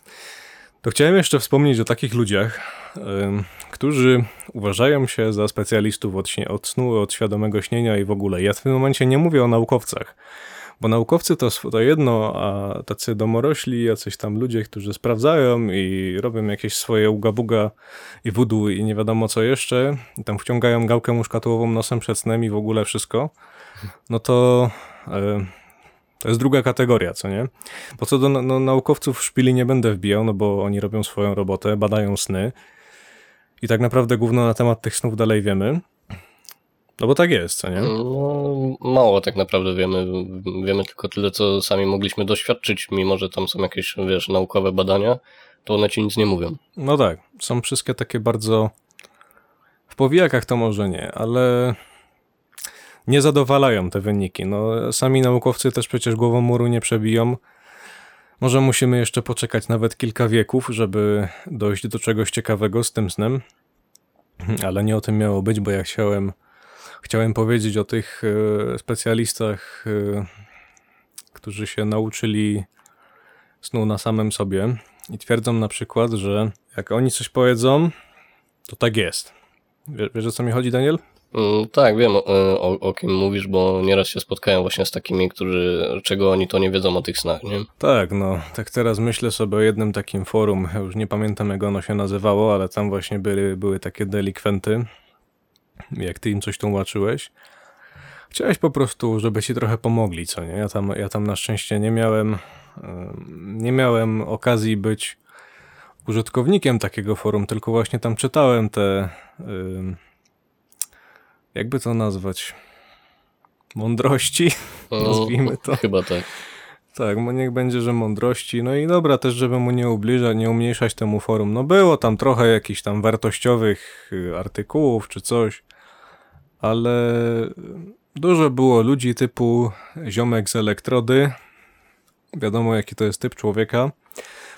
Speaker 1: to chciałem jeszcze wspomnieć o takich ludziach, ym, którzy uważają się za specjalistów od, od snu, od świadomego śnienia i w ogóle. Ja w tym momencie nie mówię o naukowcach, bo naukowcy to, to jedno, a tacy domorośli, jacyś tam ludzie, którzy sprawdzają i robią jakieś swoje ugabuga i wudu i nie wiadomo co jeszcze, i tam wciągają gałkę muszkatułową nosem przed snem i w ogóle wszystko, no to... y, to jest druga kategoria, co nie? Po co do no, naukowców szpili nie będę wbijał, no bo oni robią swoją robotę, badają sny i tak naprawdę gówno na temat tych snów dalej wiemy. No bo tak jest, co nie?
Speaker 2: no, mało tak naprawdę wiemy. Wiemy tylko tyle, co sami mogliśmy doświadczyć, mimo że tam są jakieś, wiesz, naukowe badania, to one ci nic nie mówią.
Speaker 1: No tak, są wszystkie takie bardzo... W powijakach to może nie, ale nie zadowalają te wyniki. No, sami naukowcy też przecież głową muru nie przebiją. Może musimy jeszcze poczekać nawet kilka wieków, żeby dojść do czegoś ciekawego z tym snem. Ale nie o tym miało być, bo ja chciałem, chciałem powiedzieć o tych e, specjalistach, e, którzy się nauczyli snu na samym sobie i twierdzą na przykład, że jak oni coś powiedzą, to tak jest. Wie- Wiesz o co mi chodzi, Daniel?
Speaker 2: Mm, Tak, wiem o, o, o kim mówisz, bo nieraz się spotkałem właśnie z takimi, którzy, czego oni to nie wiedzą o tych snach, nie?
Speaker 1: Tak, no, tak teraz myślę sobie o jednym takim forum, już nie pamiętam jak ono się nazywało, ale tam właśnie były, były takie delikwenty, jak ty im coś tłumaczyłeś. Chciałeś po prostu, żeby ci trochę pomogli, co nie? Ja tam, ja tam na szczęście nie miałem, em, nie miałem okazji być użytkownikiem takiego forum, tylko właśnie tam czytałem te, jakby to nazwać, mądrości, nazwijmy to.
Speaker 2: Chyba tak.
Speaker 1: Tak, mo- niech będzie, że mądrości. No i dobra, też żeby mu nie ubliżać, nie umniejszać temu forum. No było tam trochę jakichś tam wartościowych y, artykułów czy coś, ale dużo było ludzi typu ziomek z elektrody. Wiadomo, jaki to jest typ człowieka.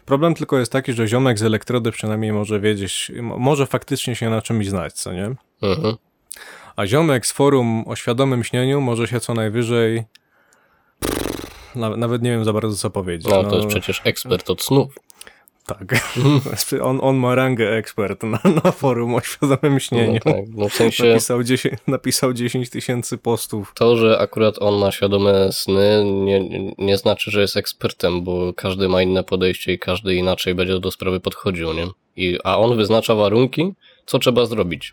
Speaker 1: Problem tylko jest taki, że ziomek z elektrody przynajmniej może wiedzieć, mo- może faktycznie się na czymś znać, co nie?
Speaker 2: Mhm.
Speaker 1: A ziomek z forum o świadomym śnieniu może się co najwyżej. Nawet, nie wiem za bardzo co powiedzieć.
Speaker 2: No to jest przecież ekspert od snów.
Speaker 1: Tak. On, on ma rangę ekspert na, na forum o świadomym
Speaker 2: No,
Speaker 1: śnieniu.
Speaker 2: tak. no w sensie
Speaker 1: Napisał 10, napisał 10 tysięcy postów.
Speaker 2: to, że akurat on ma świadome sny, nie, nie znaczy, że jest ekspertem, bo każdy ma inne podejście i każdy inaczej będzie do sprawy podchodził, nie? I, a on wyznacza warunki, co trzeba zrobić.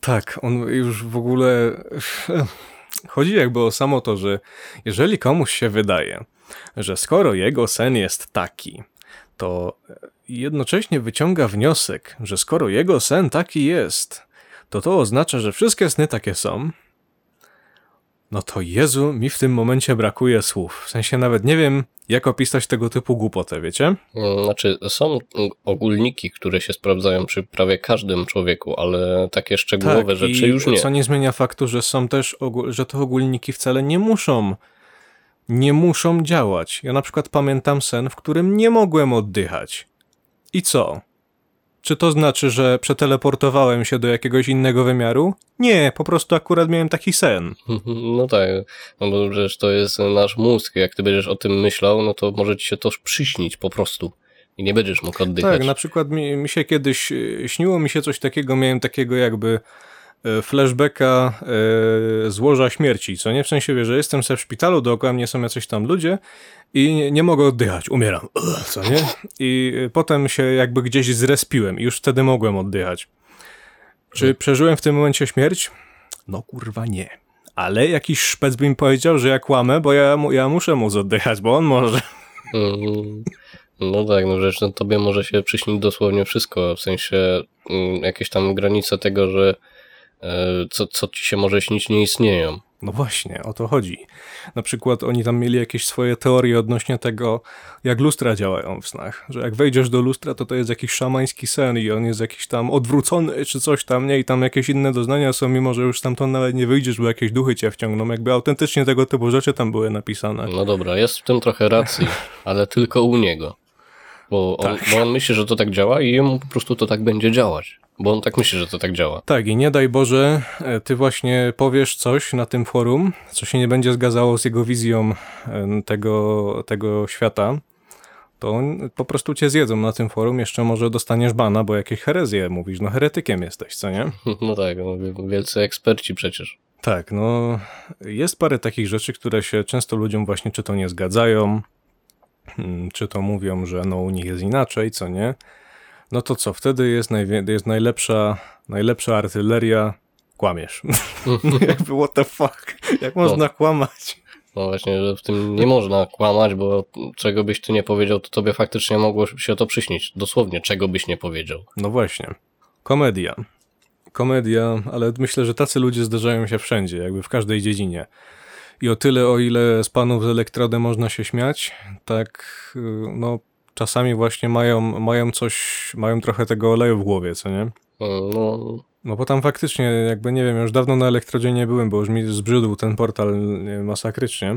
Speaker 1: Tak, on już w ogóle. Chodzi jakby o samo to, że jeżeli komuś się wydaje, że skoro jego sen jest taki, to jednocześnie wyciąga wniosek, że skoro jego sen taki jest, to to oznacza, że wszystkie sny takie są. No to Jezu, mi w tym momencie brakuje słów. W sensie nawet nie wiem, jak opisać tego typu głupotę, wiecie?
Speaker 2: Mm, Znaczy, są ogólniki, które się sprawdzają przy prawie każdym człowieku, ale takie szczegółowe rzeczy
Speaker 1: Tak, i
Speaker 2: już nie.
Speaker 1: Co nie zmienia faktu, że są też, że te ogólniki wcale nie muszą, nie muszą działać. Ja na przykład pamiętam sen, w którym nie mogłem oddychać. I co? Czy to znaczy, że przeteleportowałem się do jakiegoś innego wymiaru? Nie, po prostu akurat miałem taki sen.
Speaker 2: No tak, no bo przecież to jest nasz mózg. Jak ty będziesz o tym myślał, no to może ci się to przyśnić po prostu. I nie będziesz mógł oddychać.
Speaker 1: Tak, na przykład mi, mi się kiedyś e, śniło mi się coś takiego, miałem takiego jakby flashbacka e, z łoża śmierci, co nie? W sensie, wiesz, że jestem sobie w szpitalu, dookoła mnie są jacyś tam ludzie i nie, nie mogę oddychać, umieram, co nie? I e, potem się jakby gdzieś zrespiłem i już wtedy mogłem oddychać. Czy przeżyłem w tym momencie śmierć? No kurwa nie. Ale jakiś szpec by mi powiedział, że ja kłamę, bo ja, mu- ja muszę móc oddychać, bo on może.
Speaker 2: Mm, No tak, no zresztą tobie może się przyśnić dosłownie wszystko, w sensie mm, jakieś tam granice tego, że e, co, co ci się może śnić nie istnieją.
Speaker 1: No właśnie, o to chodzi. Na przykład oni tam mieli jakieś swoje teorie odnośnie tego, jak lustra działają w snach. Że jak wejdziesz do lustra, to to jest jakiś szamański sen i on jest jakiś tam odwrócony czy coś tam, nie? I tam jakieś inne doznania są, mimo że już stamtąd nawet nie wyjdziesz, bo jakieś duchy cię wciągną. Jakby autentycznie tego typu rzeczy tam były napisane.
Speaker 2: No dobra, jest w tym trochę racji, ale tylko u niego. Bo on,
Speaker 1: Tak.
Speaker 2: bo on myśli, że to tak działa i jemu po prostu to tak będzie działać. Bo on tak myśli, że to tak działa.
Speaker 1: Tak, i nie daj Boże, e, ty właśnie powiesz coś na tym forum, co się nie będzie zgadzało z jego wizją e, tego, tego świata, to po prostu cię zjedzą na tym forum, jeszcze może dostaniesz bana, bo jakieś herezje mówisz, no heretykiem jesteś, co nie?
Speaker 2: No tak, no, wie- wielcy eksperci przecież.
Speaker 1: Tak, no jest parę takich rzeczy, które się często ludziom właśnie czy to nie zgadzają, mm, czy to mówią, że no u nich jest inaczej, co nie? No to co, wtedy jest, najwie- jest najlepsza, najlepsza artyleria, kłamiesz. Jakby what the fuck, jak można kłamać?
Speaker 2: No właśnie, że w tym nie można kłamać, bo czego byś ty nie powiedział, to tobie faktycznie mogło się to przyśnić. Dosłownie, czego byś nie powiedział.
Speaker 1: No właśnie, komedia. Komedia, ale myślę, że tacy ludzie zdarzają się wszędzie, jakby w każdej dziedzinie. I o tyle, o ile z panów z elektrody można się śmiać, tak y, no czasami właśnie mają, mają coś, mają trochę tego oleju w głowie, co nie?
Speaker 2: Mm, No,
Speaker 1: No bo tam faktycznie, jakby nie wiem, już dawno na elektrodzie nie byłem, bo już mi zbrzydł ten portal nie, masakrycznie.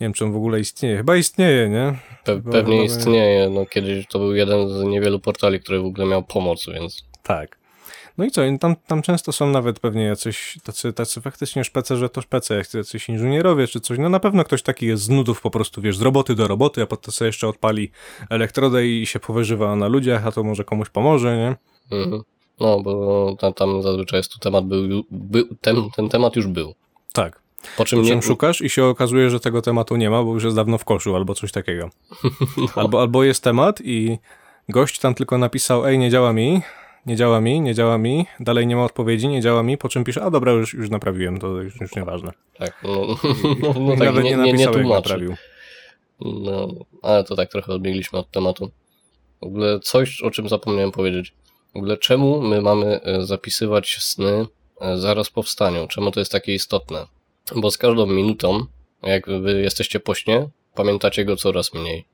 Speaker 1: Nie wiem, czy on w ogóle istnieje. Chyba istnieje, nie?
Speaker 2: pe pewnie istnieje. No, kiedyś to był jeden z niewielu portali, który w ogóle miał pomoc, więc
Speaker 1: Tak. No i co, tam, tam często są nawet pewnie jacyś tacy, tacy faktycznie szpece, że to szpece, jak jacyś inżynierowie czy coś. No na pewno ktoś taki jest z nudów po prostu, wiesz, z roboty do roboty, a potem sobie jeszcze odpali elektrodę i się powyżywa na ludziach, a to może komuś pomoże, nie?
Speaker 2: mhm. no, bo tam, tam zazwyczaj jest tu temat był, był ten, ten temat już był.
Speaker 1: Tak.
Speaker 2: Po czym
Speaker 1: Po
Speaker 2: nie
Speaker 1: czym szukasz i się okazuje, że tego tematu nie ma, bo już jest dawno w koszu albo coś takiego. Albo, albo jest temat i gość tam tylko napisał, ej, nie działa mi, nie działa mi, nie działa mi, dalej nie ma odpowiedzi, nie działa mi, po czym pisze, a dobra, już, już naprawiłem, to już, już nieważne.
Speaker 2: Tak, no, no, no tak,
Speaker 1: nawet
Speaker 2: nie,
Speaker 1: nie,
Speaker 2: nie,
Speaker 1: napisał, naprawił.
Speaker 2: No, ale to tak trochę odbiegliśmy od tematu. W ogóle coś, o czym zapomniałem powiedzieć. W ogóle czemu my mamy e, zapisywać sny e, zaraz po wstaniu? Czemu to jest takie istotne? Bo z każdą minutą, jak wy jesteście po śnie, pamiętacie go coraz mniej.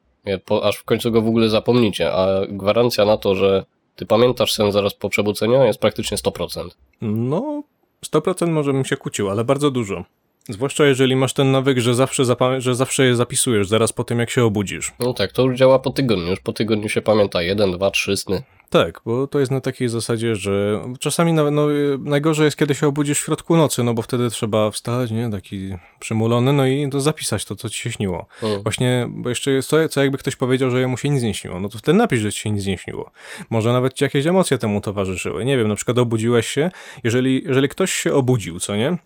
Speaker 2: Po, aż w końcu go w ogóle zapomnicie, a gwarancja na to, że ty pamiętasz sen zaraz po przebudzeniu jest praktycznie 100%.
Speaker 1: No, 100% może bym się kłócił, ale bardzo dużo. Zwłaszcza jeżeli masz ten nawyk, że zawsze, że zawsze je zapisujesz zaraz po tym, jak się obudzisz.
Speaker 2: No tak, to już działa po tygodniu. Już po tygodniu się pamięta jeden, dwa, trzy sny.
Speaker 1: Tak, bo to jest na takiej zasadzie, że czasami nawet, no, najgorzej jest, kiedy się obudzisz w środku nocy, no bo wtedy trzeba wstać, nie, taki przymulony, no i to zapisać to, co ci się śniło.
Speaker 2: Mm.
Speaker 1: Właśnie, bo jeszcze jest to, co jakby ktoś powiedział, że mu się nic nie śniło, no to wtedy napisz, że ci się nic nie śniło. Może nawet ci jakieś emocje temu towarzyszyły. Nie wiem, na przykład obudziłeś się, jeżeli, jeżeli ktoś się obudził, co nie?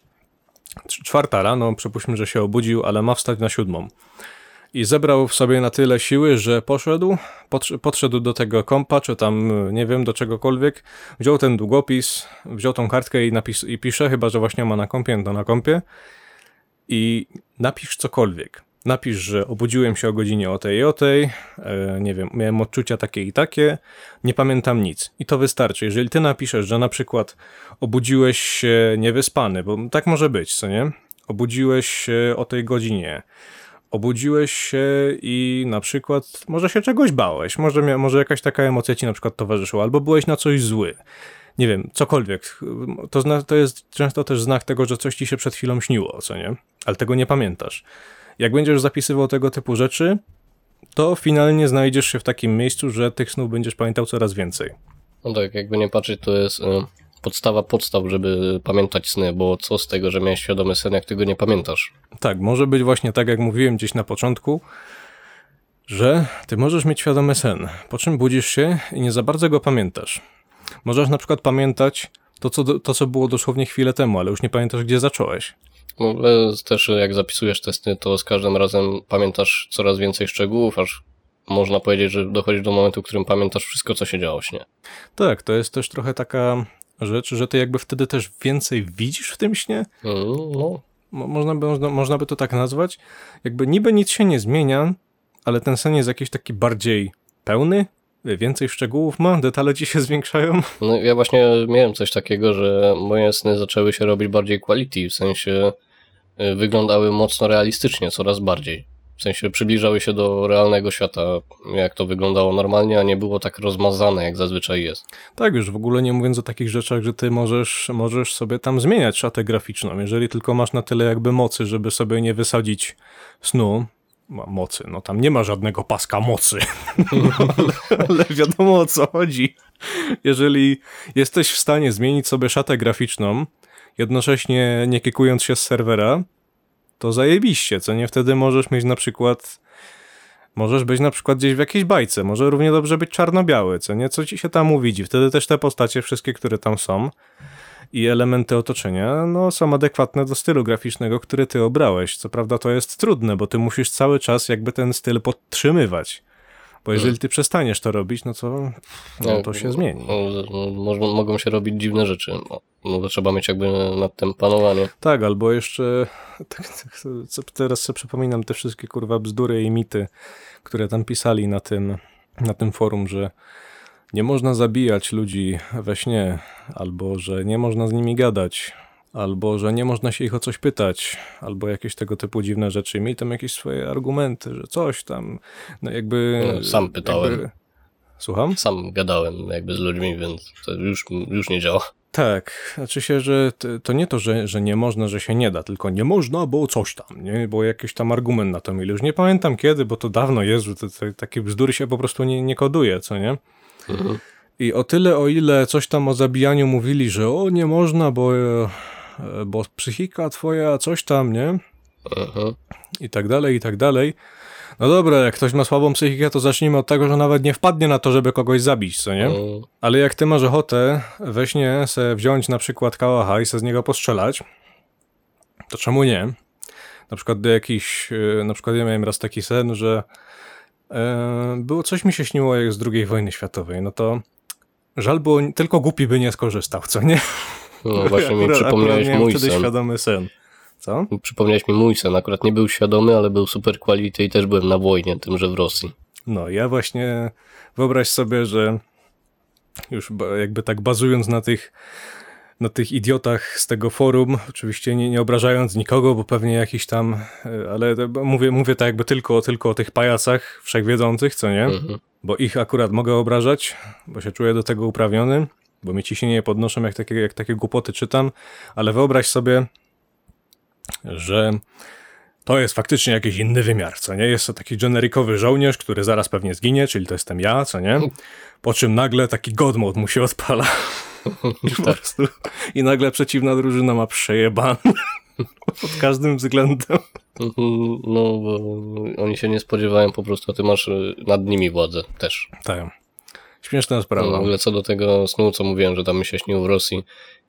Speaker 1: Cz- Czwarta rano, przypuśćmy, że się obudził, ale ma wstać na siódmą. I zebrał w sobie na tyle siły, że poszedł, podsz- podszedł do tego kompa, czy tam, nie wiem, do czegokolwiek, wziął ten długopis, wziął tą kartkę i, napis- i pisze, chyba, że właśnie ma na kompie, to na kompie, i napisz cokolwiek. Napisz, że obudziłem się o godzinie o tej i o tej, e, nie wiem, miałem odczucia takie i takie, nie pamiętam nic. I to wystarczy. Jeżeli ty napiszesz, że na przykład obudziłeś się niewyspany, bo tak może być, co nie? Obudziłeś się o tej godzinie. Obudziłeś się i na przykład może się czegoś bałeś, może, może jakaś taka emocja ci na przykład towarzyszyła, albo byłeś na coś zły. Nie wiem, cokolwiek. To, to jest często też znak tego, że coś ci się przed chwilą śniło, co nie? Ale tego nie pamiętasz. Jak będziesz zapisywał tego typu rzeczy, to finalnie znajdziesz się w takim miejscu, że tych snów będziesz pamiętał coraz więcej.
Speaker 2: No tak, jakby nie patrzeć, to jest y, podstawa podstaw, żeby pamiętać sny, bo co z tego, że miałeś świadomy sen, jak ty go nie pamiętasz?
Speaker 1: Tak, może być właśnie tak, jak mówiłem gdzieś na początku, że ty możesz mieć świadomy sen, po czym budzisz się i nie za bardzo go pamiętasz. Możesz na przykład pamiętać to, co, to, co było dosłownie chwilę temu, ale już nie pamiętasz, gdzie zacząłeś.
Speaker 2: No, ale też jak zapisujesz te sny, to z każdym razem pamiętasz coraz więcej szczegółów, aż można powiedzieć, że dochodzi do momentu, w którym pamiętasz wszystko, co się działo w śnie.
Speaker 1: Tak, to jest też trochę taka rzecz, że ty jakby wtedy też więcej widzisz w tym śnie.
Speaker 2: Mm, No,
Speaker 1: Mo- Można by, można, można by to tak nazwać. Jakby niby nic się nie zmienia, ale ten sen jest jakiś taki bardziej pełny, więcej szczegółów ma, detale ci się zwiększają.
Speaker 2: No ja właśnie miałem coś takiego, że moje sny zaczęły się robić bardziej quality, w sensie y, wyglądały mocno realistycznie, coraz bardziej. W sensie przybliżały się do realnego świata, jak to wyglądało normalnie, a nie było tak rozmazane, jak zazwyczaj jest.
Speaker 1: Tak, już w ogóle nie mówiąc o takich rzeczach, że ty możesz, możesz sobie tam zmieniać szatę graficzną, jeżeli tylko masz na tyle jakby mocy, żeby sobie nie wysadzić snu. Mocy, no tam nie ma żadnego paska mocy, no, ale, ale wiadomo o co chodzi. Jeżeli jesteś w stanie zmienić sobie szatę graficzną, jednocześnie nie kikując się z serwera, to zajebiście, co nie? Wtedy możesz mieć na przykład Możesz być na przykład gdzieś w jakiejś bajce, może równie dobrze być czarno-biały, co nie? Co ci się tam uwidzi. Wtedy też te postacie, wszystkie, które tam są i elementy otoczenia, no są adekwatne do stylu graficznego, który ty obrałeś. Co prawda to jest trudne, bo ty musisz cały czas jakby ten styl podtrzymywać. Bo jeżeli ty przestaniesz to robić, no to, no to się zmieni.
Speaker 2: No, no, mogą się robić dziwne rzeczy. No, no to trzeba mieć jakby nad tym panowanie.
Speaker 1: Tak, albo jeszcze tak, tak, co- teraz sobie przypominam te wszystkie kurwa bzdury i mity, które tam pisali na tym, na tym forum, że nie można zabijać ludzi we śnie, albo że nie można z nimi gadać, albo że nie można się ich o coś pytać, albo jakieś tego typu dziwne rzeczy. Mieli tam jakieś swoje argumenty, że coś tam, no jakby...
Speaker 2: No, sam pytałem.
Speaker 1: Jakby... Słucham?
Speaker 2: Sam gadałem jakby z ludźmi, więc to już, już nie działa.
Speaker 1: Tak, znaczy się, że to nie to, że, że nie można, że się nie da, tylko nie można, bo coś tam, nie? Bo jakiś tam argument na to mieli. Już nie pamiętam kiedy, bo to dawno jest, że takie bzdury się po prostu nie, nie koduje, co nie?
Speaker 2: Mhm.
Speaker 1: I o tyle, o ile coś tam o zabijaniu mówili, że o, nie można, bo, e, bo psychika twoja, coś tam, nie? I tak dalej, i tak dalej. No dobra, jak ktoś ma słabą psychikę, to zacznijmy od tego, że nawet nie wpadnie na to, żeby kogoś zabić, co nie?
Speaker 2: Mm,
Speaker 1: Ale jak ty masz ochotę we śnie se wziąć na przykład kałacha i se z niego postrzelać, to czemu nie? Na przykład do jakiś, e, na przykład ja miałem raz taki sen, że e, było coś mi się śniło jak z II wojny światowej, no to Żal było, tylko głupi by nie skorzystał, co nie?
Speaker 2: No właśnie mi przypomniałeś mój
Speaker 1: wtedy
Speaker 2: sen.
Speaker 1: świadomy sen. Co?
Speaker 2: Przypomniałeś mi mój sen. Akurat nie był świadomy, ale był super quality i też byłem na wojnie, tymże w Rosji.
Speaker 1: No, ja właśnie wyobraź sobie, że już jakby tak bazując na tych na tych idiotach z tego forum, oczywiście nie, nie obrażając nikogo, bo pewnie jakiś tam, e, ale mówię, mówię tak jakby tylko, tylko o tych pajacach wszechwiedzących, co nie?
Speaker 2: Mhm.
Speaker 1: Bo ich akurat mogę obrażać, bo się czuję do tego uprawniony, bo mi ciśnienie nie podnoszą, jak takie, jak takie głupoty czytam, ale wyobraź sobie, że to jest faktycznie jakiś inny wymiar, co nie? Jest to taki generikowy żołnierz, który zaraz pewnie zginie, czyli to jestem ja, co nie? Po czym nagle taki god mode mu się odpala. I, po prostu, I nagle przeciwna drużyna ma przejebane. Pod każdym względem.
Speaker 2: Mhm, No, bo oni się nie spodziewają po prostu, a ty masz y, nad nimi władzę też.
Speaker 1: Tak. Śmieszna
Speaker 2: No, w
Speaker 1: sprawa.
Speaker 2: ogóle co do tego snu, co mówiłem, że tam mi się śnił w Rosji,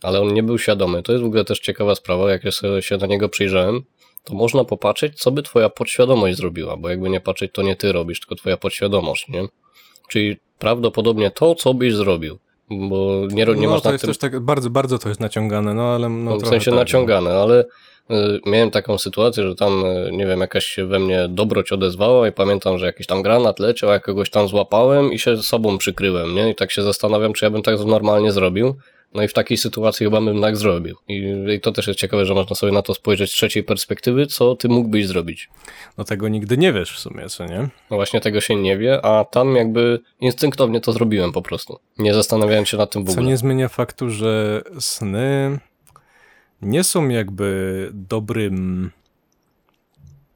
Speaker 2: ale on nie był świadomy. To jest w ogóle też ciekawa sprawa, jak ja sobie się na niego przyjrzałem, to można popatrzeć, co by twoja podświadomość zrobiła, bo jakby nie patrzeć, to nie ty robisz, tylko twoja podświadomość, nie? Czyli prawdopodobnie to, co byś zrobił, bo nie, nie
Speaker 1: no,
Speaker 2: masz
Speaker 1: to jest
Speaker 2: tym
Speaker 1: też tak, bardzo, bardzo to jest naciągane, no ale no,
Speaker 2: No, w sensie
Speaker 1: tak,
Speaker 2: naciągane, ale y, miałem taką sytuację, że tam, y, nie wiem, jakaś się we mnie dobroć odezwała i pamiętam, że jakiś tam granat leciał, ja kogoś tam złapałem i się sobą przykryłem, nie? I tak się zastanawiam, czy ja bym tak normalnie zrobił. No i w takiej sytuacji chyba bym tak zrobił. I, I to też jest ciekawe, że można sobie na to spojrzeć z trzeciej perspektywy, co ty mógłbyś zrobić.
Speaker 1: No tego nigdy nie wiesz w sumie, co nie?
Speaker 2: No właśnie tego się nie wie, a tam jakby instynktownie to zrobiłem po prostu. Nie zastanawiając się nad tym w
Speaker 1: Co
Speaker 2: ogóle.
Speaker 1: nie zmienia faktu, że sny nie są jakby dobrym.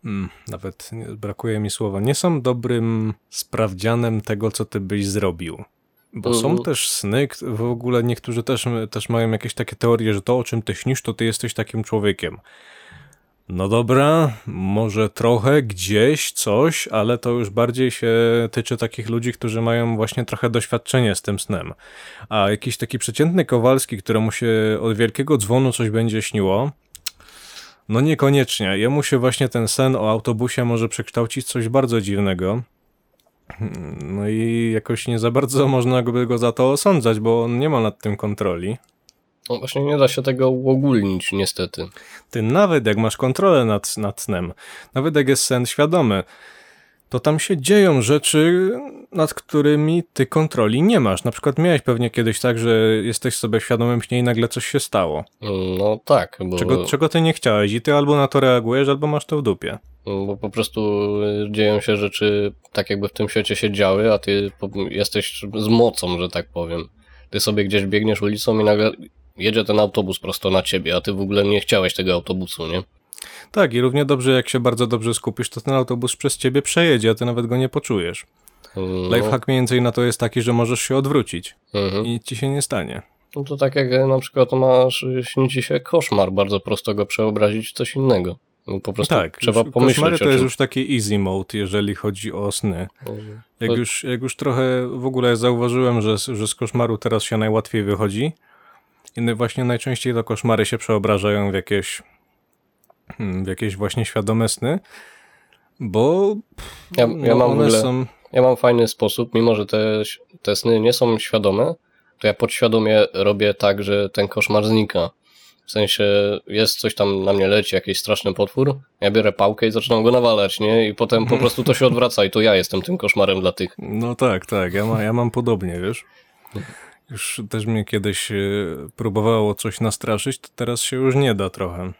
Speaker 1: Mm, Nawet brakuje mi słowa. Nie są dobrym sprawdzianem tego, co ty byś zrobił. Bo są
Speaker 2: Mhm.
Speaker 1: też sny, w ogóle niektórzy też, też mają jakieś takie teorie, że to, o czym ty śnisz, to ty jesteś takim człowiekiem. No dobra, może trochę gdzieś coś, ale to już bardziej się tyczy takich ludzi, którzy mają właśnie trochę doświadczenie z tym snem. A jakiś taki przeciętny Kowalski, któremu się od wielkiego dzwonu coś będzie śniło, no niekoniecznie. Jemu się właśnie ten sen o autobusie może przekształcić coś bardzo dziwnego. No i jakoś nie za bardzo można by go za to osądzać, bo on nie ma nad tym kontroli.
Speaker 2: No właśnie nie da się tego uogólnić niestety.
Speaker 1: Ty nawet jak masz kontrolę nad, nad snem, nawet jak jest sen świadomy, to tam się dzieją rzeczy, nad którymi ty kontroli nie masz. Na przykład miałeś pewnie kiedyś tak, że jesteś sobie świadomym śnie i nagle coś się stało.
Speaker 2: No tak, bo...
Speaker 1: Czego, czego ty nie chciałeś i ty albo na to reagujesz, albo masz to w dupie.
Speaker 2: Bo po prostu y, dzieją się rzeczy tak, jakby w tym świecie się działy, a ty jesteś z mocą, że tak powiem. Ty sobie gdzieś biegniesz ulicą i nagle jedzie ten autobus prosto na ciebie, a ty w ogóle nie chciałeś tego autobusu, nie?
Speaker 1: Tak, i równie dobrze, jak się bardzo dobrze skupisz, to ten autobus przez ciebie przejedzie, a ty nawet go nie poczujesz.
Speaker 2: No,
Speaker 1: Lifehack mniej więcej na to jest taki, że możesz się odwrócić
Speaker 2: mhm.
Speaker 1: i ci się nie stanie.
Speaker 2: no to tak jak na przykład masz, śni ci się koszmar, bardzo prosto go przeobrazić w coś innego. No, po prostu
Speaker 1: Tak,
Speaker 2: trzeba pomyśleć
Speaker 1: koszmary to jest już taki easy mode, jeżeli chodzi o sny. Jak
Speaker 2: To-
Speaker 1: już, jak już trochę w ogóle zauważyłem, że, z- że z koszmaru teraz się najłatwiej wychodzi i właśnie najczęściej to koszmary się przeobrażają w jakieś w jakieś właśnie świadome sny, bo
Speaker 2: Ja,
Speaker 1: no,
Speaker 2: ja mam w
Speaker 1: one
Speaker 2: ogóle...
Speaker 1: są...
Speaker 2: Ja mam fajny sposób, mimo że te, te sny nie są świadome, to ja podświadomie robię tak, że ten koszmar znika. W sensie jest coś tam na mnie leci, jakiś straszny potwór, ja biorę pałkę i zaczynam go nawalać, nie? I potem po prostu to się odwraca i to ja jestem tym koszmarem dla tych.
Speaker 1: No tak, tak, ja, ma, ja mam podobnie, wiesz. Już też mnie kiedyś e, próbowało coś nastraszyć, to teraz się już nie da trochę.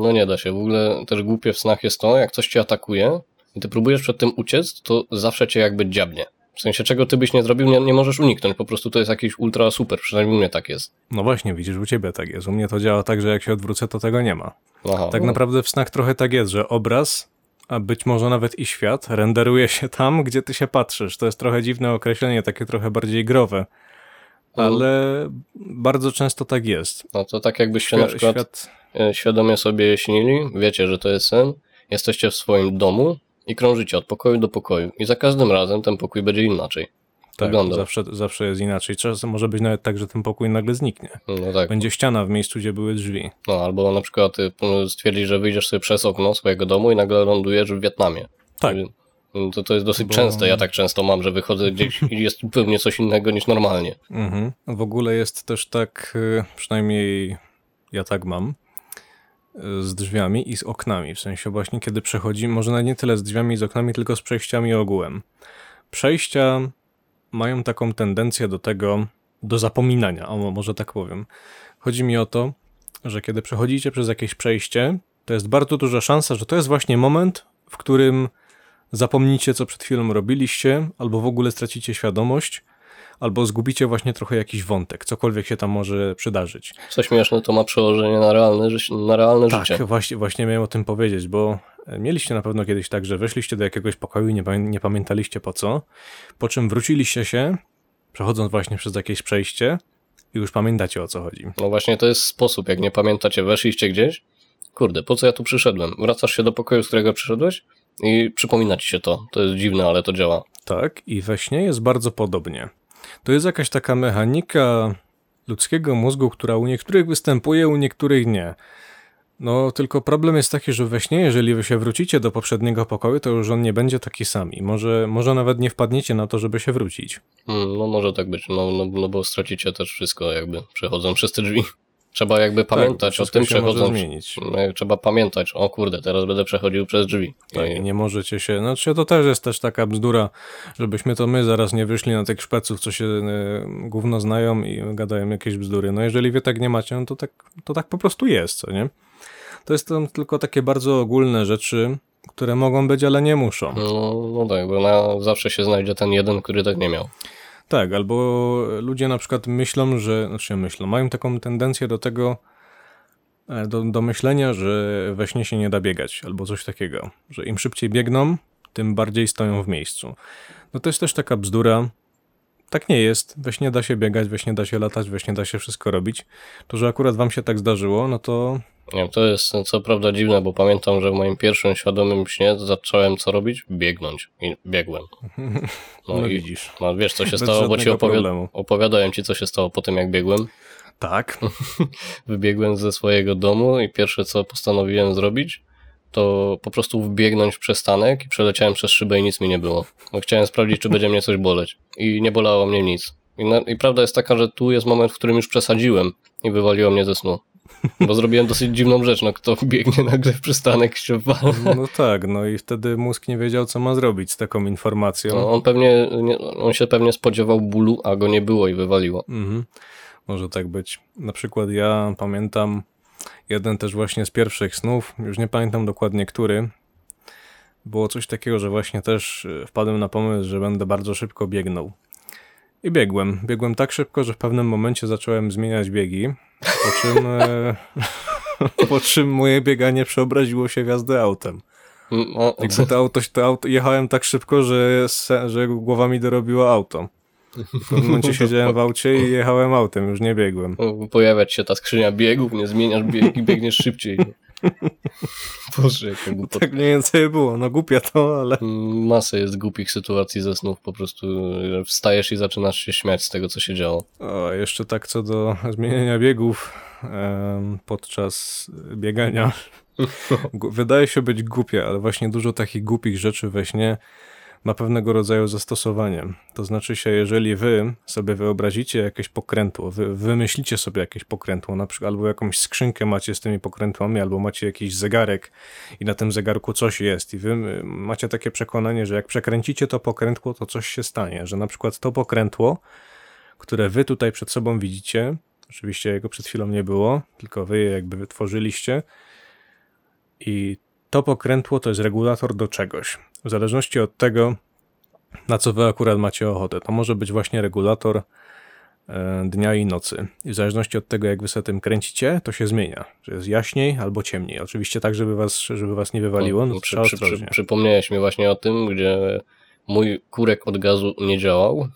Speaker 2: No nie da się. W ogóle też głupie w snach jest to, jak coś cię atakuje i ty próbujesz przed tym uciec, to zawsze cię jakby dziabnie. W sensie czego ty byś nie zrobił, nie, nie możesz uniknąć. Po prostu to jest jakiś ultra super, przynajmniej u mnie tak jest.
Speaker 1: No właśnie, widzisz, u ciebie tak jest. U mnie to działa tak, że jak się odwrócę, to tego nie ma.
Speaker 2: Aha,
Speaker 1: Tak
Speaker 2: no.
Speaker 1: naprawdę w snach trochę tak jest, że obraz, a być może nawet i świat, renderuje się tam, gdzie ty się patrzysz. To jest trochę dziwne określenie, takie trochę bardziej growe. Ale bardzo często tak jest.
Speaker 2: No to tak jakbyście na przykład
Speaker 1: świat,
Speaker 2: e, świadomie sobie śnili, wiecie, że to jest sen, jesteście w swoim domu i krążycie od pokoju do pokoju i za każdym razem ten pokój będzie inaczej.
Speaker 1: tak,
Speaker 2: wyglądał.
Speaker 1: zawsze, zawsze jest inaczej. Czasem może być nawet tak, że ten pokój nagle zniknie.
Speaker 2: No tak.
Speaker 1: Będzie ściana w miejscu, gdzie były drzwi.
Speaker 2: No albo na przykład y, stwierdzisz, że wyjdziesz sobie przez okno swojego domu i nagle lądujesz w Wietnamie.
Speaker 1: Tak.
Speaker 2: No To, to jest dosyć
Speaker 1: Bo-
Speaker 2: częste. Ja tak często mam, że wychodzę gdzieś i jest zupełnie coś innego niż normalnie.
Speaker 1: Mhm. W ogóle jest też tak, y, przynajmniej ja tak mam, y, z drzwiami i z oknami. W sensie właśnie kiedy przechodzimy, może nawet nie tyle z drzwiami i z oknami, tylko z przejściami ogółem. Przejścia mają taką tendencję do tego, do zapominania, o może tak powiem. Chodzi mi o to, że kiedy przechodzicie przez jakieś przejście, to jest bardzo duża szansa, że to jest właśnie moment, w którym zapomnicie, co przed chwilą robiliście, albo w ogóle stracicie świadomość, albo zgubicie właśnie trochę jakiś wątek, cokolwiek się tam może przydarzyć.
Speaker 2: Co śmieszne, to ma przełożenie na realne, życie, na realne
Speaker 1: Tak,
Speaker 2: życie.
Speaker 1: właśnie, właśnie miałem o tym powiedzieć, bo e, mieliście na pewno kiedyś tak, że weszliście do jakiegoś pokoju i nie, nie pamiętaliście po co, po czym wróciliście się, przechodząc właśnie przez jakieś przejście i już pamiętacie o co chodzi.
Speaker 2: No właśnie to jest sposób, jak nie pamiętacie, weszliście gdzieś, kurde, po co ja tu przyszedłem? Wracasz się do pokoju, z którego przyszedłeś i przypomina ci się to. To jest dziwne, ale to działa.
Speaker 1: Tak, i we śnie jest bardzo podobnie. To jest jakaś taka mechanika ludzkiego mózgu, która u niektórych występuje, u niektórych nie. No, tylko problem jest taki, że we śnie, jeżeli wy się wrócicie do poprzedniego pokoju, to już on nie będzie taki sam. I może, może nawet nie wpadniecie na to, żeby się wrócić.
Speaker 2: Hmm, no może tak być, no, no, no bo stracicie też wszystko jakby przechodząc przez te drzwi. Trzeba jakby pamiętać
Speaker 1: tak,
Speaker 2: o tym przechodząc.
Speaker 1: zmienić.
Speaker 2: No, Trzeba pamiętać, o kurde, teraz będę przechodził przez drzwi.
Speaker 1: Tak,
Speaker 2: I-
Speaker 1: nie możecie się. Znaczy, to też jest też taka bzdura, żebyśmy to my zaraz nie wyszli na tych szpeców, co się e, gówno znają i gadają jakieś bzdury. No, jeżeli wy tak nie macie, no to tak, to tak po prostu jest, co nie? To jest tam tylko takie bardzo ogólne rzeczy, które mogą być, ale nie muszą.
Speaker 2: No, no tak, bo na, zawsze się znajdzie ten jeden, który tak nie miał.
Speaker 1: Tak, albo ludzie na przykład myślą, że, znaczy myślą, mają taką tendencję do tego, e, do, do myślenia, że we śnie się nie da biegać, albo coś takiego, że im szybciej biegną, tym bardziej stoją w miejscu. No to jest też taka bzdura. Tak nie jest. We śnie da się biegać, we śnie da się latać, we śnie da się wszystko robić. To, że akurat wam się tak zdarzyło, no to
Speaker 2: Nie wiem, to jest co prawda dziwne, bo pamiętam, że w moim pierwszym świadomym śnie zacząłem co robić? Biegnąć. I biegłem.
Speaker 1: no,
Speaker 2: No, i
Speaker 1: widzisz.
Speaker 2: no, wiesz, co się
Speaker 1: Bez
Speaker 2: stało, bo ci opowi- opowiadałem ci, co się stało po tym, jak biegłem.
Speaker 1: Tak.
Speaker 2: Wybiegłem ze swojego domu i pierwsze, co postanowiłem zrobić, to po prostu wbiegnąć w przestanek i przeleciałem przez szybę i nic mi nie było. Bo chciałem sprawdzić, czy będzie mnie coś boleć. I nie bolało mnie nic. I, na, I prawda jest taka, że tu jest moment, w którym już przesadziłem i wywaliło mnie ze snu. Bo zrobiłem dosyć dziwną rzecz, no kto biegnie nagle w przystanek się wala.
Speaker 1: No tak, no i wtedy mózg nie wiedział, co ma zrobić z taką informacją.
Speaker 2: No, on pewnie, nie, on się pewnie spodziewał bólu, a go nie było i wywaliło.
Speaker 1: Mhm. Może tak być. Na przykład ja pamiętam jeden też właśnie z pierwszych snów, już nie pamiętam dokładnie który. Było coś takiego, że właśnie też e, wpadłem na pomysł, że będę bardzo szybko biegnął. I biegłem. Biegłem tak szybko, że w pewnym momencie zacząłem zmieniać biegi, po czym, e, po czym moje bieganie przeobraziło się w jazdę autem.
Speaker 2: O,
Speaker 1: Jakby to auto, to auto jechałem tak szybko, że, że głowa mi dorobiło auto. W pewnym momencie siedziałem w aucie i jechałem autem, już nie biegłem.
Speaker 2: Pojawia się ta skrzynia biegów, nie zmieniasz biegi, biegniesz szybciej. Boże, jaka głupota.
Speaker 1: Tak mniej więcej było, no głupia to, ale...
Speaker 2: Masę jest głupich sytuacji ze snów, po prostu że wstajesz i zaczynasz się śmiać z tego, co się działo.
Speaker 1: O, jeszcze tak co do zmieniania biegów em, podczas biegania. Wydaje się być głupie, ale właśnie dużo takich głupich rzeczy we śnie ma pewnego rodzaju zastosowanie. To znaczy się, jeżeli wy sobie wyobrazicie jakieś pokrętło, wy wymyślicie sobie jakieś pokrętło, na przykład albo jakąś skrzynkę macie z tymi pokrętłami, albo macie jakiś zegarek i na tym zegarku coś jest i wy y, macie takie przekonanie, że jak przekręcicie to pokrętło, to coś się stanie, że na przykład to pokrętło, które wy tutaj przed sobą widzicie, oczywiście jego przed chwilą nie było, tylko wy je jakby wytworzyliście i to pokrętło to jest regulator do czegoś. W zależności od tego, na co wy akurat macie ochotę. To może być właśnie regulator e, dnia i nocy. I w zależności od tego, jak wy sobie tym kręcicie, to się zmienia. Że jest jaśniej albo ciemniej. Oczywiście tak, żeby was, żeby was nie wywaliło, no
Speaker 2: przy, przy, przy, przypomniałeś mi właśnie o tym, gdzie mój kurek od gazu nie działał.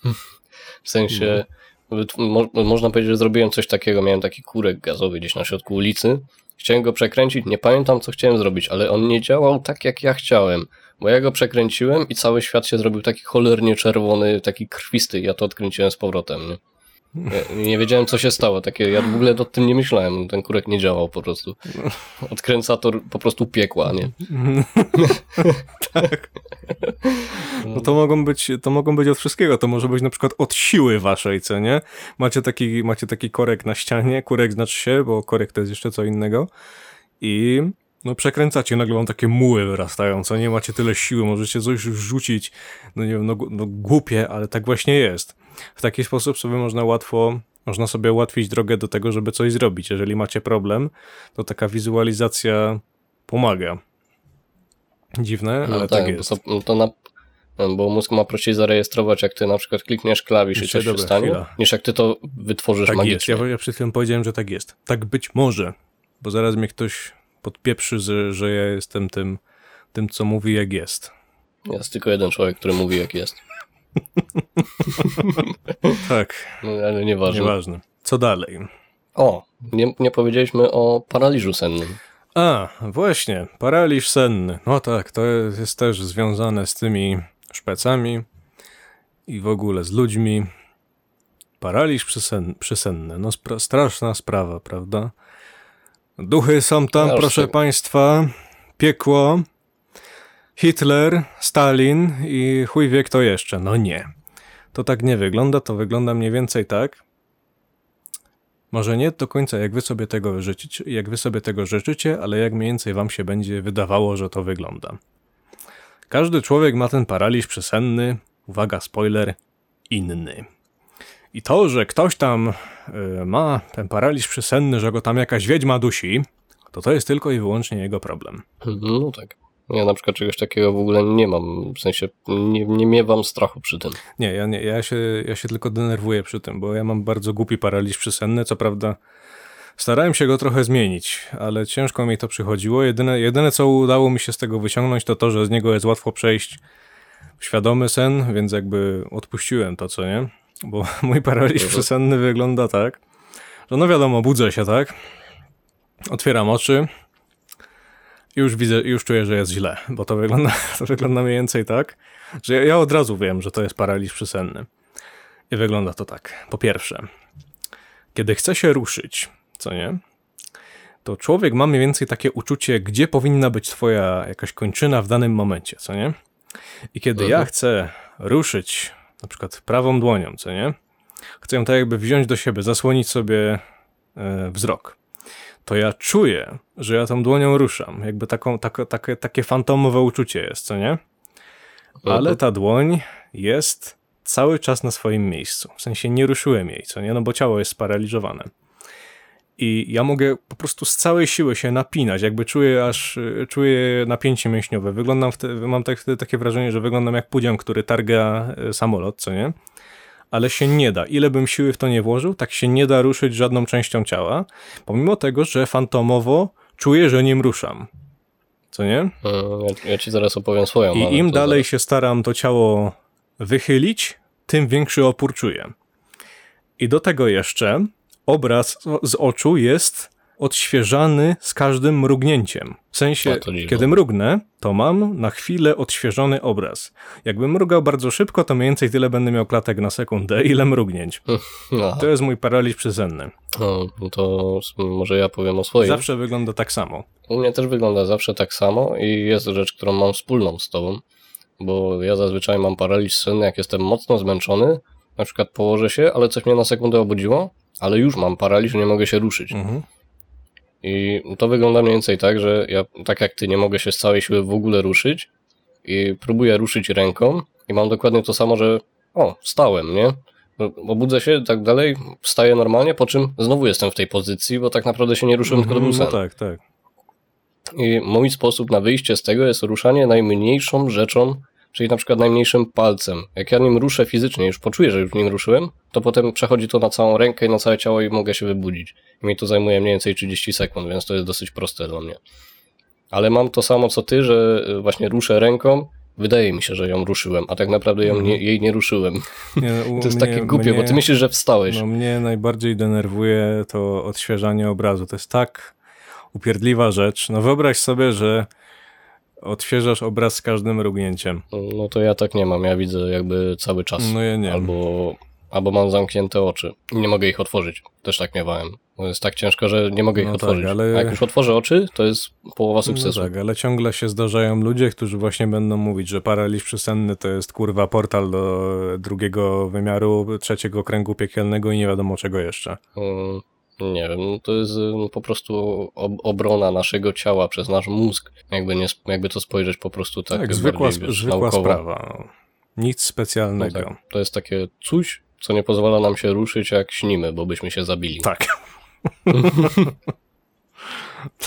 Speaker 2: W sensie, wyt- mo, można powiedzieć, że zrobiłem coś takiego. Miałem taki kurek gazowy gdzieś na środku ulicy. Chciałem go przekręcić, nie pamiętam co chciałem zrobić, ale on nie działał tak jak ja chciałem. Bo ja go przekręciłem i cały świat się zrobił taki cholernie czerwony, taki krwisty. Ja to odkręciłem z powrotem. Nie? Nie wiedziałem, co się stało. Takie, ja w ogóle o tym nie myślałem. Ten kurek nie działał po prostu. Odkręcator po prostu piekła, nie?
Speaker 1: tak. No to mogą, być, to mogą być od wszystkiego. To może być na przykład od siły waszej, co nie? Macie taki, macie taki korek na ścianie, kurek znaczy się, bo korek to jest jeszcze co innego. I no przekręcacie, nagle wam takie muły wyrastają, co nie macie tyle siły, możecie coś rzucić, no nie wiem, no, no głupie, ale tak właśnie jest. W taki sposób sobie można łatwo, można sobie ułatwić drogę do tego, żeby coś zrobić. Jeżeli macie problem, to taka wizualizacja pomaga. Dziwne,
Speaker 2: No
Speaker 1: ale tak,
Speaker 2: bo
Speaker 1: jest.
Speaker 2: No to na, bo mózg ma prościej zarejestrować, jak ty na przykład klikniesz klawisz i coś się
Speaker 1: dobra,
Speaker 2: stanie,
Speaker 1: chwila.
Speaker 2: niż jak ty to wytworzysz
Speaker 1: Tak jest.
Speaker 2: magicznie.
Speaker 1: Ja, ja przed chwilą powiedziałem, że tak jest. Tak być może, bo zaraz mnie ktoś podpieprzy, że, że ja jestem tym, tym, co mówi jak jest.
Speaker 2: Jest tylko jeden człowiek, który mówi, jak jest.
Speaker 1: Tak,
Speaker 2: No, ale nieważne.
Speaker 1: nieważne. Co dalej?
Speaker 2: O, nie, nie powiedzieliśmy o paraliżu sennym.
Speaker 1: A, właśnie, paraliż senny. No tak, to jest też związane z tymi szpecami i w ogóle z ludźmi. Paraliż przysen, przysenny. No spra- straszna sprawa, prawda? Duchy są tam,
Speaker 2: już
Speaker 1: proszę państwa. Piekło, Hitler, Stalin i chuj wie kto jeszcze. No nie. To tak nie wygląda, to wygląda mniej więcej tak. Może nie do końca jak wy sobie tego życzycie, jak wy sobie tego życzycie, ale jak mniej więcej wam się będzie wydawało, że to wygląda. Każdy człowiek ma ten paraliż przesenny, uwaga, spoiler, inny. I to, że ktoś tam y, ma ten paraliż przesenny, że go tam jakaś wiedźma dusi, to to jest tylko i wyłącznie jego problem.
Speaker 2: No tak. Ja na przykład czegoś takiego w ogóle nie mam. W sensie nie, nie miewam strachu przy tym.
Speaker 1: Nie, ja, nie ja, się, ja się tylko denerwuję przy tym, bo ja mam bardzo głupi paraliż przesenny, co prawda starałem się go trochę zmienić, ale ciężko mi to przychodziło. Jedyne, jedyne co udało mi się z tego wyciągnąć, to to, że z niego jest łatwo przejść w świadomy sen, więc jakby odpuściłem to, co nie? Bo mój paraliż
Speaker 2: Mhm.
Speaker 1: przesenny wygląda tak, że no wiadomo, budzę się, tak? Otwieram oczy już widzę, już czuję, że jest źle, bo to wygląda, to wygląda mniej więcej tak, że ja, ja od razu wiem, że to jest paraliż przysenny. I wygląda to tak. Po pierwsze, kiedy chce się ruszyć, co nie? To człowiek ma mniej więcej takie uczucie, gdzie powinna być twoja jakaś kończyna w danym momencie, co nie? I kiedy ja
Speaker 2: Mhm.
Speaker 1: chcę ruszyć, na przykład prawą dłonią, co nie? Chcę ją tak jakby wziąć do siebie, zasłonić sobie e, wzrok. To ja czuję, że ja tą dłonią ruszam. Jakby taką, tako, takie, takie fantomowe uczucie jest, co nie? Ale ta dłoń jest cały czas na swoim miejscu. W sensie nie ruszyłem jej, co nie? No bo ciało jest sparaliżowane. I ja mogę po prostu z całej siły się napinać, jakby czuję aż, czuję napięcie mięśniowe. Wyglądam wtedy, mam tak, wtedy takie wrażenie, że wyglądam jak pudzian, który targa y, samolot, co nie? Ale się nie da. Ile bym siły w to nie włożył, tak się nie da ruszyć żadną częścią ciała, pomimo tego, że fantomowo czuję, że nim ruszam. Co nie?
Speaker 2: Mm, Ja, ja ci zaraz opowiem swoją.
Speaker 1: I im dalej się staram to ciało wychylić, tym większy opór czuję. I do tego jeszcze obraz z oczu jest odświeżany z każdym mrugnięciem. W sensie,
Speaker 2: to
Speaker 1: kiedy mrugnę, to mam na chwilę odświeżony obraz. Jakbym mrugał bardzo szybko, to mniej więcej tyle będę miał klatek na sekundę, ile mrugnięć.
Speaker 2: No,
Speaker 1: To jest mój paraliż przysenny.
Speaker 2: no, to s- może ja powiem o swoim.
Speaker 1: Zawsze wygląda tak samo.
Speaker 2: U mnie też wygląda zawsze tak samo i jest rzecz, którą mam wspólną z tobą, bo ja zazwyczaj mam paraliż senny, jak jestem mocno zmęczony, na przykład położę się, ale coś mnie na sekundę obudziło, ale już mam paraliż, nie mogę się ruszyć.
Speaker 1: Mhm.
Speaker 2: I to wygląda mniej więcej tak, że ja, tak jak ty, nie mogę się z całej siły w ogóle ruszyć i próbuję ruszyć ręką i mam dokładnie to samo, że o, wstałem, nie? Obudzę się, tak dalej, wstaję normalnie, po czym znowu jestem w tej pozycji, bo tak naprawdę się nie ruszyłem, tylko to był
Speaker 1: Mhm. No tak, tak.
Speaker 2: I mój sposób na wyjście z tego jest ruszanie najmniejszą rzeczą, czyli na przykład najmniejszym palcem. Jak ja nim ruszę fizycznie, już poczuję, że już nim ruszyłem, to potem przechodzi to na całą rękę i na całe ciało i mogę się wybudzić. I mi to zajmuje mniej więcej 30 sekund, więc to jest dosyć proste dla mnie. Ale mam to samo co ty, że y, właśnie ruszę ręką, wydaje mi się, że ją ruszyłem, a tak naprawdę ją nie, jej nie ruszyłem.
Speaker 1: Nie, no,
Speaker 2: To jest
Speaker 1: mnie-
Speaker 2: takie głupie, bo ty
Speaker 1: mnie-
Speaker 2: myślisz, że wstałeś.
Speaker 1: No mnie najbardziej denerwuje to odświeżanie obrazu. To jest tak upierdliwa rzecz. No wyobraź sobie, że odświeżasz obraz z każdym mrugnięciem.
Speaker 2: No to ja tak nie mam, ja widzę jakby cały czas.
Speaker 1: No ja nie.
Speaker 2: Albo albo mam zamknięte oczy i nie mogę ich otworzyć. Też tak miewałem. To jest tak ciężko, że nie mogę ich
Speaker 1: No tak,
Speaker 2: otworzyć.
Speaker 1: ale-
Speaker 2: A jak już otworzę oczy, to jest połowa
Speaker 1: No
Speaker 2: sukcesu.
Speaker 1: tak, ale ciągle się zdarzają ludzie, którzy właśnie będą mówić, że paraliż przysenny to jest kurwa portal do drugiego wymiaru, trzeciego kręgu piekielnego i nie wiadomo czego jeszcze.
Speaker 2: Mm, Nie wiem, to jest y, po prostu ob- obrona naszego ciała przez nasz mózg. Jakby, nie, jakby to spojrzeć po prostu tak,
Speaker 1: Tak, zwykła,
Speaker 2: bardziej, wiesz,
Speaker 1: zwykła sprawa. No. Nic
Speaker 2: No
Speaker 1: specjalnego.
Speaker 2: tak, to jest takie coś, co nie pozwala nam się ruszyć jak śnimy, bo byśmy się zabili.
Speaker 1: Tak.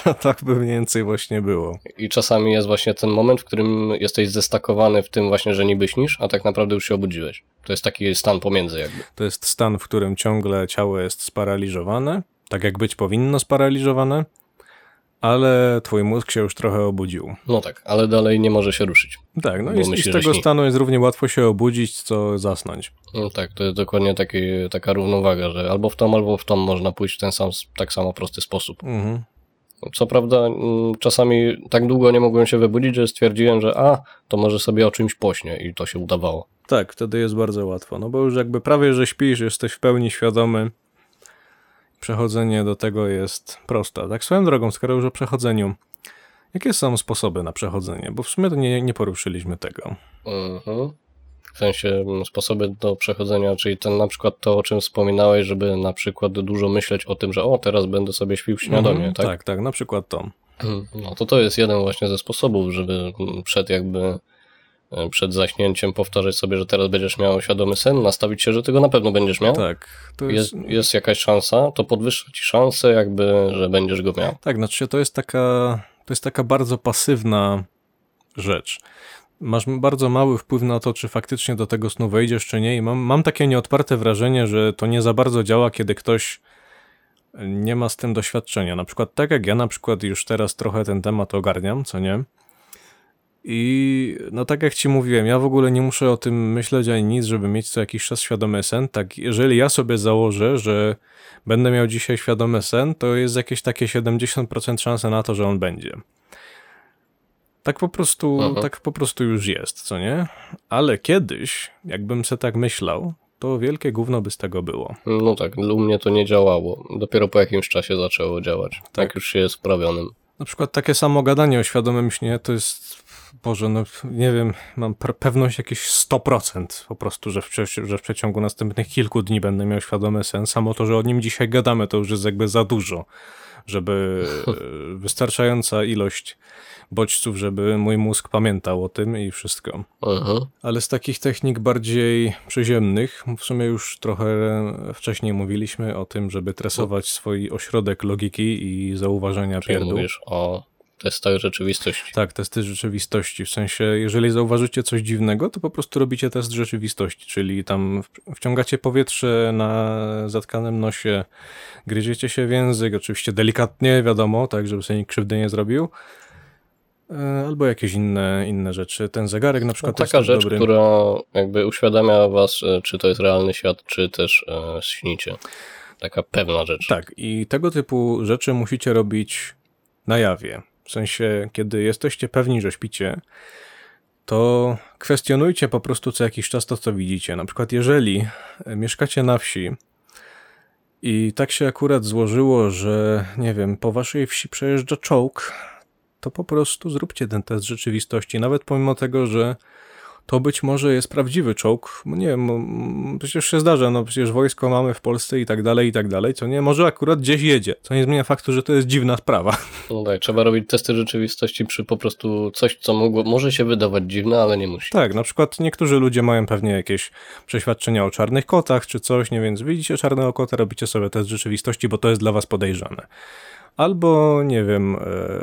Speaker 1: to, tak by mniej więcej właśnie było.
Speaker 2: I czasami jest właśnie ten moment, w którym jesteś zestakowany w tym właśnie, że niby śnisz, a tak naprawdę już się obudziłeś. To jest taki stan pomiędzy jakby.
Speaker 1: To jest stan, w którym ciągle ciało jest sparaliżowane, tak jak być powinno sparaliżowane, ale twój mózg się już trochę obudził.
Speaker 2: No tak, ale dalej nie może się ruszyć.
Speaker 1: Tak, no i,
Speaker 2: myśli,
Speaker 1: z tego stanu jest równie łatwo się obudzić, co zasnąć.
Speaker 2: No tak, to jest dokładnie taki, taka równowaga, że albo w tom, albo w tom można pójść w ten sam, tak samo prosty sposób.
Speaker 1: Mhm.
Speaker 2: Co prawda, mm, czasami tak długo nie mogłem się wybudzić, że stwierdziłem, że a, to może sobie o czymś pośnie i to się udawało.
Speaker 1: Tak, wtedy jest bardzo łatwo, no bo już jakby prawie, że śpisz, jesteś w pełni świadomy. Przechodzenie do tego jest proste. Tak swoją drogą, skoro już o przechodzeniu, jakie są sposoby na przechodzenie? Bo w sumie to nie, nie poruszyliśmy tego.
Speaker 2: Mhm. W sensie mm, sposoby do przechodzenia, czyli ten na przykład to, o czym wspominałeś, żeby na przykład dużo myśleć o tym, że o, teraz będę sobie śpił
Speaker 1: Mhm,
Speaker 2: tak?
Speaker 1: tak, tak, na przykład to.
Speaker 2: No to to jest jeden właśnie ze sposobów, żeby mm, przed jakby e, przed zaśnięciem powtarzać sobie, że teraz będziesz miał świadomy sen, nastawić się, że tego na pewno będziesz miał.
Speaker 1: Tak, to jest,
Speaker 2: Jest, jest jakaś szansa, to podwyższa ci szansę jakby, że będziesz go miał.
Speaker 1: Tak, znaczy to jest taka, to jest taka bardzo pasywna rzecz. Masz bardzo mały wpływ na to, czy faktycznie do tego snu wejdziesz, czy nie. I mam, mam takie nieodparte wrażenie, że to nie za bardzo działa, kiedy ktoś nie ma z tym doświadczenia. Na przykład tak jak ja na przykład już teraz trochę ten temat ogarniam, co nie? I no tak jak ci mówiłem, ja w ogóle nie muszę o tym myśleć ani nic, żeby mieć co jakiś czas świadomy sen. Tak, jeżeli ja sobie założę, że będę miał dzisiaj świadomy sen, to jest jakieś takie 70% szanse na to, że on będzie. Tak po prostu,
Speaker 2: Mhm.
Speaker 1: tak po prostu już jest, co nie? Ale kiedyś, jakbym se tak myślał, to wielkie gówno by z tego było.
Speaker 2: No tak, u mnie to nie działało. Dopiero po jakimś czasie zaczęło działać. Tak, już się jest wprawionym.
Speaker 1: Na przykład takie samo gadanie o świadomym śnie to jest, Boże, no nie wiem, mam pewność jakieś 100% po prostu, że w, że w przeciągu następnych kilku dni będę miał świadomy sen. Samo to, że o nim dzisiaj gadamy, to już jest jakby za dużo, żeby e, wystarczająca ilość bodźców, żeby mój mózg pamiętał o tym i wszystko.
Speaker 2: Mhm.
Speaker 1: Ale z takich technik bardziej przyziemnych, w sumie już trochę wcześniej mówiliśmy o tym, żeby tresować swój ośrodek logiki i zauważenia
Speaker 2: Czyli
Speaker 1: pierdół.
Speaker 2: mówisz o testach rzeczywistości.
Speaker 1: Tak, testy rzeczywistości. W sensie, jeżeli zauważycie coś dziwnego, to po prostu robicie test rzeczywistości, czyli tam wciągacie powietrze na zatkanym nosie, gryziecie się w język, oczywiście delikatnie, wiadomo, tak, żeby sobie nikt krzywdy nie zrobił. E, Albo jakieś inne, inne rzeczy. Ten zegarek na
Speaker 2: No,
Speaker 1: przykład
Speaker 2: taka
Speaker 1: jest
Speaker 2: rzecz, która jakby uświadamia was, e, czy to jest realny świat, czy też e, śnicie. Taka pewna rzecz.
Speaker 1: Tak, i tego typu rzeczy musicie robić na jawie. W sensie, kiedy jesteście pewni, że śpicie, to kwestionujcie po prostu co jakiś czas to, co widzicie. Na przykład, jeżeli e, mieszkacie na wsi i tak się akurat złożyło, że nie wiem, po waszej wsi przejeżdża czołg, to po prostu zróbcie ten test rzeczywistości, nawet pomimo tego, że to być może jest prawdziwy czołg. No Nie wiem, mm, przecież się zdarza, no przecież wojsko mamy w Polsce i tak dalej, i tak dalej, co nie, może akurat gdzieś jedzie, co nie zmienia faktu, że to jest dziwna sprawa.
Speaker 2: No tak, trzeba robić testy rzeczywistości przy po prostu coś, co mogło, może się wydawać dziwne, ale nie musi.
Speaker 1: Tak, na przykład niektórzy ludzie mają pewnie jakieś przeświadczenia o czarnych kotach czy coś, nie więc widzicie czarnego kota, robicie sobie test rzeczywistości, bo to jest dla was podejrzane. Albo, nie wiem,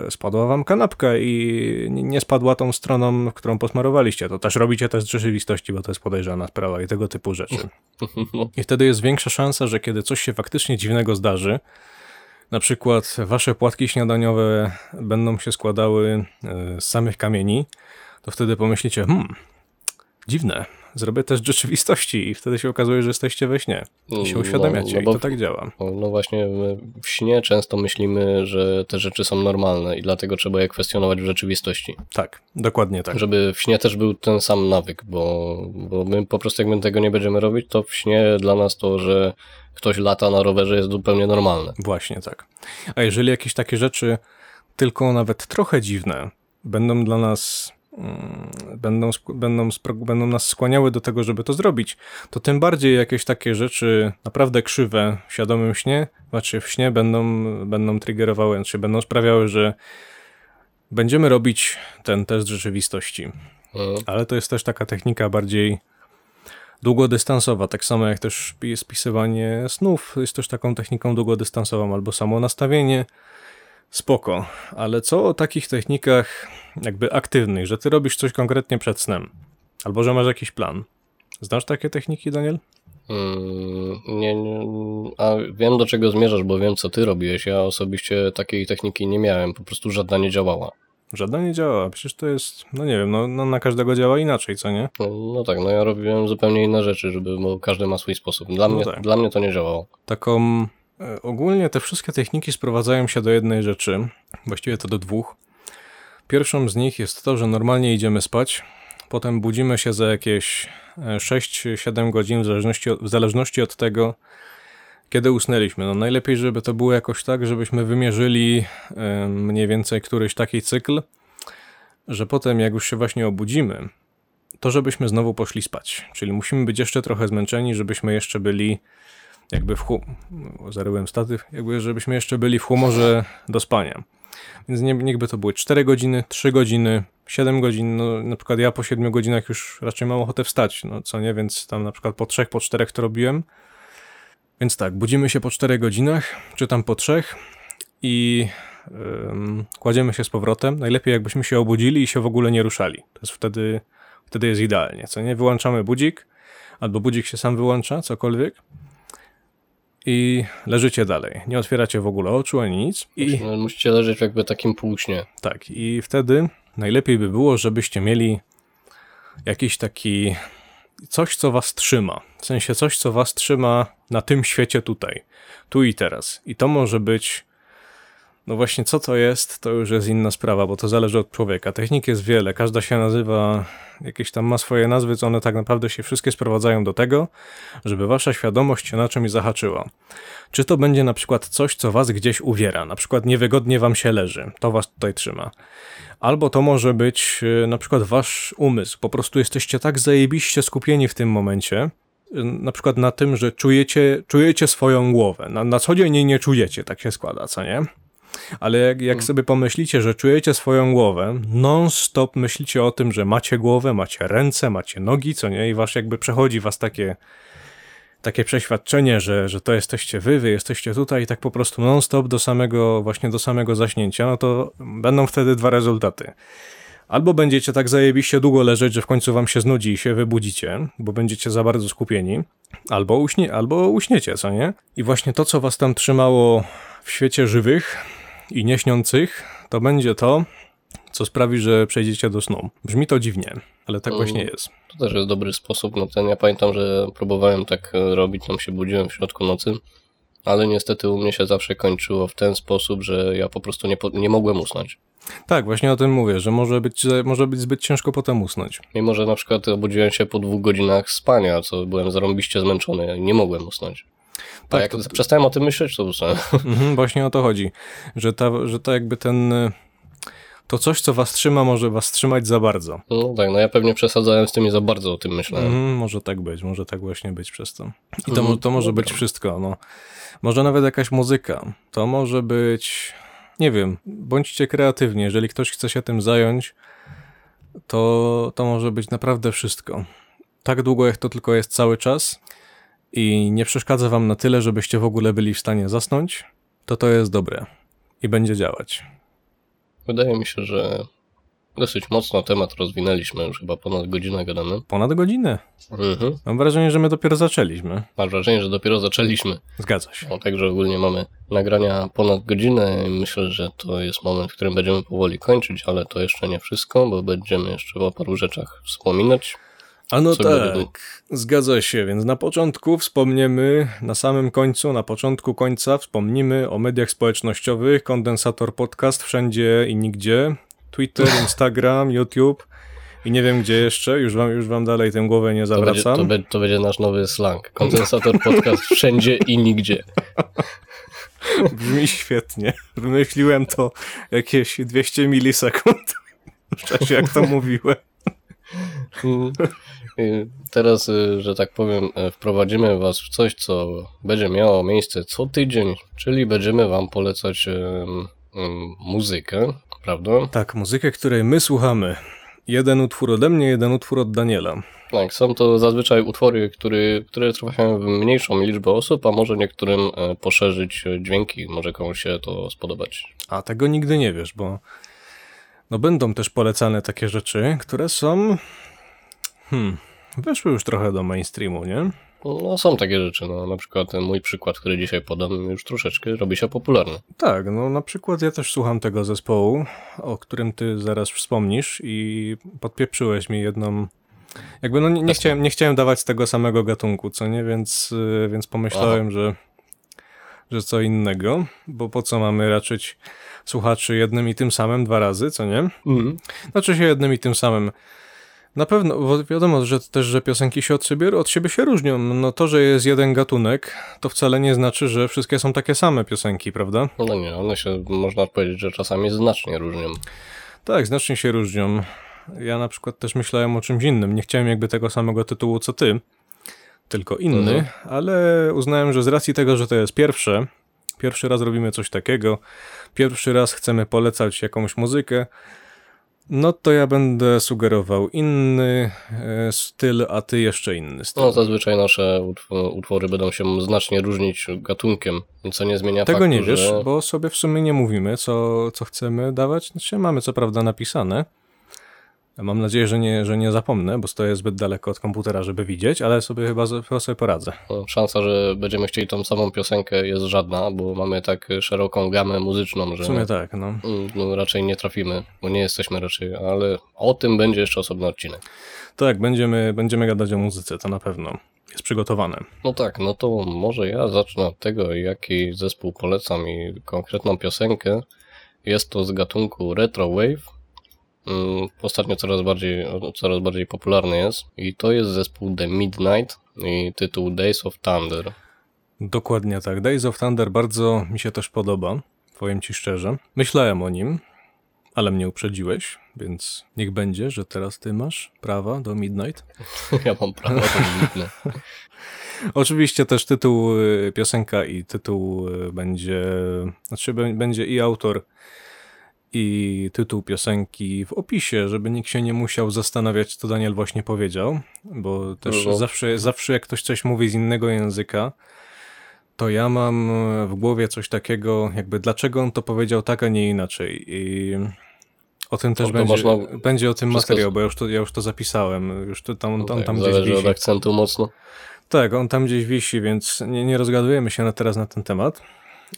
Speaker 1: e, spadła wam kanapka i nie- spadła tą stroną, którą posmarowaliście, to też robicie test rzeczywistości, bo to jest podejrzana sprawa i tego typu rzeczy. I wtedy jest większa szansa, że kiedy coś się faktycznie dziwnego zdarzy, na przykład wasze płatki śniadaniowe będą się składały e, z samych kamieni, to wtedy pomyślicie, hmm, dziwne, zrobię test rzeczywistości i wtedy się okazuje, że jesteście we śnie. I się
Speaker 2: No,
Speaker 1: uświadamiacie
Speaker 2: no
Speaker 1: i
Speaker 2: bo
Speaker 1: to tak działa.
Speaker 2: No, no właśnie, my w śnie często myślimy, że te rzeczy są normalne i dlatego trzeba je kwestionować w rzeczywistości.
Speaker 1: Tak, dokładnie tak.
Speaker 2: Żeby w śnie też był ten sam nawyk, bo, bo my po prostu jak my tego nie będziemy robić, to w śnie dla nas to, że ktoś lata na rowerze jest zupełnie normalne.
Speaker 1: Właśnie tak. A jeżeli jakieś takie rzeczy, tylko nawet trochę dziwne, będą dla nas, mm, będą, sk- będą, spro- będą nas skłaniały do tego, żeby to zrobić, to tym bardziej jakieś takie rzeczy naprawdę krzywe w świadomym śnie, znaczy w śnie będą, będą triggerowały, znaczy będą sprawiały, że będziemy robić ten test rzeczywistości.
Speaker 2: Mm.
Speaker 1: Ale to jest też taka technika bardziej długodystansowa, tak samo jak też pi- spisywanie snów jest też taką techniką długodystansową, albo samo nastawienie. Spoko, ale co o takich technikach jakby aktywnych, że ty robisz coś konkretnie przed snem, albo że masz jakiś plan. Znasz takie techniki, Daniel?
Speaker 2: Mm, Nie, nie, a wiem do czego zmierzasz, bo wiem co ty robiłeś. Ja osobiście takiej techniki nie miałem, po prostu żadna nie działała.
Speaker 1: Żadna nie działa, przecież to jest, no nie wiem, no, no na każdego działa inaczej, co nie?
Speaker 2: No, no tak, no ja robiłem zupełnie inne rzeczy, żeby, bo każdy ma swój sposób. Dla,
Speaker 1: No
Speaker 2: mnie,
Speaker 1: tak.
Speaker 2: dla mnie to nie działało.
Speaker 1: taką. E, Ogólnie te wszystkie techniki sprowadzają się do jednej rzeczy, właściwie to do dwóch. Pierwszą z nich jest to, że normalnie idziemy spać, potem budzimy się za jakieś e, 6-7 godzin, w zależności, od, w zależności od tego, kiedy usnęliśmy. No najlepiej, żeby to było jakoś tak, żebyśmy wymierzyli e, mniej więcej któryś taki cykl, że potem jak już się właśnie obudzimy, to żebyśmy znowu poszli spać. Czyli musimy być jeszcze trochę zmęczeni, żebyśmy jeszcze byli jakby w hum... zaryłem statyw, jakby żebyśmy jeszcze byli w humorze do spania. Więc nie, niechby to były 4 godziny, 3 godziny, 7 godzin, no na przykład ja po 7 godzinach już raczej mam ochotę wstać, no co nie, więc tam na przykład po 3, po 4 to robiłem. Więc tak, budzimy się po 4 godzinach, czy tam po 3 i ym, kładziemy się z powrotem. Najlepiej jakbyśmy się obudzili i się w ogóle nie ruszali. To jest wtedy, wtedy jest idealnie, co nie? Wyłączamy budzik, albo budzik się sam wyłącza, cokolwiek i leżycie dalej. Nie otwieracie w ogóle oczu ani nic. I
Speaker 2: musicie leżeć jakby takim półśnie.
Speaker 1: tak, i wtedy najlepiej by było, żebyście mieli jakiś taki coś, co was trzyma. W sensie coś, co was trzyma na tym świecie tutaj, tu i teraz. I to może być. No właśnie, co to jest, to już jest inna sprawa, bo to zależy od człowieka. Technik jest wiele, każda się nazywa, jakieś tam ma swoje nazwy, co one tak naprawdę się wszystkie sprowadzają do tego, żeby wasza świadomość na czymś zahaczyła. Czy to będzie na przykład coś, co was gdzieś uwiera, na przykład niewygodnie wam się leży, to was tutaj trzyma. Albo to może być y, na przykład wasz umysł, po prostu jesteście tak zajebiście skupieni w tym momencie, y, na przykład na tym, że czujecie, czujecie swoją głowę. Na, na co dzień jej nie czujecie, tak się składa, co nie? Ale jak, jak sobie pomyślicie, że czujecie swoją głowę, non-stop myślicie o tym, że macie głowę, macie ręce, macie nogi, co nie? I wasz jakby przechodzi was takie, takie przeświadczenie, że, że to jesteście wy, wy jesteście tutaj i tak po prostu non-stop do samego, właśnie do samego zaśnięcia, no to będą wtedy dwa rezultaty. Albo będziecie tak zajebiście długo leżeć, że w końcu wam się znudzi i się wybudzicie, bo będziecie za bardzo skupieni, albo, uśnie, albo uśniecie, co nie? I właśnie to, co was tam trzymało w świecie żywych i nieśniących, to będzie to, co sprawi, że przejdziecie do snu. Brzmi to dziwnie, ale tak
Speaker 2: Mm.
Speaker 1: właśnie jest.
Speaker 2: To też jest dobry sposób. No ten ja pamiętam, że próbowałem tak e, robić, tam się budziłem w środku nocy, ale niestety u mnie się zawsze kończyło w ten sposób, że ja po prostu nie, nie mogłem usnąć.
Speaker 1: Tak, właśnie o tym mówię, że może być, może być zbyt ciężko potem usnąć.
Speaker 2: Mimo, że na przykład obudziłem się po dwóch godzinach spania, co byłem zarąbiście zmęczony, nie mogłem usnąć. A
Speaker 1: Tak,
Speaker 2: jak
Speaker 1: to-
Speaker 2: przestałem o tym myśleć, to usnąłem.
Speaker 1: Mhm, właśnie o to chodzi, że, ta, że to jakby ten. To coś, co was trzyma, może was trzymać za bardzo.
Speaker 2: No tak, no ja pewnie przesadzałem z tym i za bardzo o tym myślałem.
Speaker 1: Mhm, może tak być, może tak właśnie być przez to. I to, mo- to może
Speaker 2: dobra.
Speaker 1: być wszystko. No. Może nawet jakaś muzyka. To może być. Nie wiem, bądźcie kreatywni. Jeżeli ktoś chce się tym zająć, to, to może być naprawdę wszystko. Tak długo, jak to tylko jest cały czas i nie przeszkadza wam na tyle, żebyście w ogóle byli w stanie zasnąć, to to jest dobre i będzie działać.
Speaker 2: Wydaje mi się, że dosyć mocno temat rozwinęliśmy, już chyba ponad godzinę gadamy.
Speaker 1: Ponad godzinę.
Speaker 2: Mhm.
Speaker 1: Mam wrażenie, że my dopiero zaczęliśmy.
Speaker 2: Mam wrażenie, że dopiero zaczęliśmy.
Speaker 1: Zgadza się.
Speaker 2: No, także ogólnie mamy nagrania ponad godzinę i myślę, że to jest moment, w którym będziemy powoli kończyć, ale to jeszcze nie wszystko, bo będziemy jeszcze o paru rzeczach wspominać.
Speaker 1: A no tak, zgadza się, więc na początku wspomniemy, na samym końcu, na początku końca wspomnimy o mediach społecznościowych, kondensator podcast wszędzie i nigdzie, Twitter, Instagram, YouTube i nie wiem gdzie jeszcze, już wam, już wam dalej tę głowę nie
Speaker 2: To będzie,
Speaker 1: zawracam.
Speaker 2: to, to będzie nasz nowy slang. Kondensator podcast wszędzie i nigdzie.
Speaker 1: Brzmi świetnie. Wymyśliłem to jakieś 200 milisekund w czasie jak to mówiłem.
Speaker 2: Y, Teraz, y, że tak powiem, y, wprowadzimy Was w coś, co będzie miało miejsce co tydzień, czyli będziemy Wam polecać ym, muzykę, prawda?
Speaker 1: Tak, muzykę, której my słuchamy. Jeden utwór ode mnie, jeden utwór od Daniela.
Speaker 2: Tak, są to zazwyczaj utwory, który, które trafiają w mniejszą liczbę osób, a może niektórym poszerzyć dźwięki, może komuś się to spodobać.
Speaker 1: A tego nigdy nie wiesz, bo no będą też polecane takie rzeczy, które są hmm, weszły już trochę do mainstreamu, nie?
Speaker 2: No, są takie rzeczy, no, na przykład ten mój przykład, który dzisiaj podam, już troszeczkę robi się popularny.
Speaker 1: Tak, no na przykład ja też słucham tego zespołu, o którym ty zaraz wspomnisz i podpieprzyłeś mi jedną jakby no nie, nie, chciałem, nie chciałem dawać tego samego gatunku, co nie, więc, y, więc pomyślałem, że, że co innego, bo po co mamy raczyć słuchaczy jednym i tym samym dwa razy, co nie? Znaczy się jednym i tym samym. Na pewno, bo wiadomo, że też, że piosenki się od siebie, od siebie się różnią. No to, że jest jeden gatunek, to wcale nie znaczy, że wszystkie są takie same piosenki, prawda?
Speaker 2: No nie, one się, można powiedzieć, że czasami znacznie różnią.
Speaker 1: Tak, znacznie się różnią. Ja na przykład też myślałem o czymś innym. Nie chciałem jakby tego samego tytułu co ty, tylko inny,
Speaker 2: Mhm.
Speaker 1: ale uznałem, że z racji tego, że to jest pierwsze, pierwszy raz robimy coś takiego, pierwszy raz chcemy polecać jakąś muzykę, no to ja będę sugerował inny e, styl, a ty jeszcze inny styl.
Speaker 2: No, zazwyczaj nasze utw- utwory będą się znacznie różnić gatunkiem, co nie zmienia
Speaker 1: Tego
Speaker 2: faktu,
Speaker 1: nie wiesz,
Speaker 2: że...
Speaker 1: bo sobie w sumie nie mówimy, co, co chcemy dawać. Znaczy, mamy co prawda napisane. Mam nadzieję, że nie, że nie zapomnę, bo stoję zbyt daleko od komputera, żeby widzieć, ale sobie chyba, sobie poradzę.
Speaker 2: Szansa, że będziemy chcieli tą samą piosenkę jest żadna, bo mamy tak szeroką gamę muzyczną, że
Speaker 1: W sumie tak, no.
Speaker 2: mm, no, raczej nie trafimy, bo nie jesteśmy raczej, ale o tym będzie jeszcze osobny odcinek.
Speaker 1: Tak, będziemy, będziemy gadać o muzyce, to na pewno. Jest przygotowane.
Speaker 2: No tak, no to może ja zacznę od tego, jaki zespół polecam i konkretną piosenkę. Jest to z gatunku Retro Wave. Mm, Ostatnio coraz bardziej, coraz bardziej popularny jest i to jest zespół The Midnight i tytuł Days of Thunder.
Speaker 1: Dokładnie tak. Days of Thunder bardzo mi się też podoba, powiem ci szczerze. Myślałem o nim, ale mnie uprzedziłeś, więc niech będzie, że teraz ty masz prawa do Midnight.
Speaker 2: Ja mam prawo to wybitne.
Speaker 1: Oczywiście też tytuł y, piosenka i tytuł y, będzie, znaczy bę- będzie i autor i tytuł piosenki w opisie, żeby nikt się nie musiał zastanawiać, co Daniel właśnie powiedział, bo też
Speaker 2: No.
Speaker 1: zawsze, zawsze jak ktoś coś mówi z innego języka, to ja mam w głowie coś takiego, jakby dlaczego on to powiedział tak, a nie inaczej. I o tym też
Speaker 2: to
Speaker 1: będzie,
Speaker 2: można
Speaker 1: będzie o tym
Speaker 2: wszystko-
Speaker 1: materiał, bo ja już to, ja już to zapisałem, już to tam, tam,
Speaker 2: tak,
Speaker 1: tam gdzieś
Speaker 2: zależy
Speaker 1: wisi.
Speaker 2: od akcentu mocno.
Speaker 1: Tak, on tam gdzieś wisi, więc nie, nie rozgadujemy się na teraz na ten temat.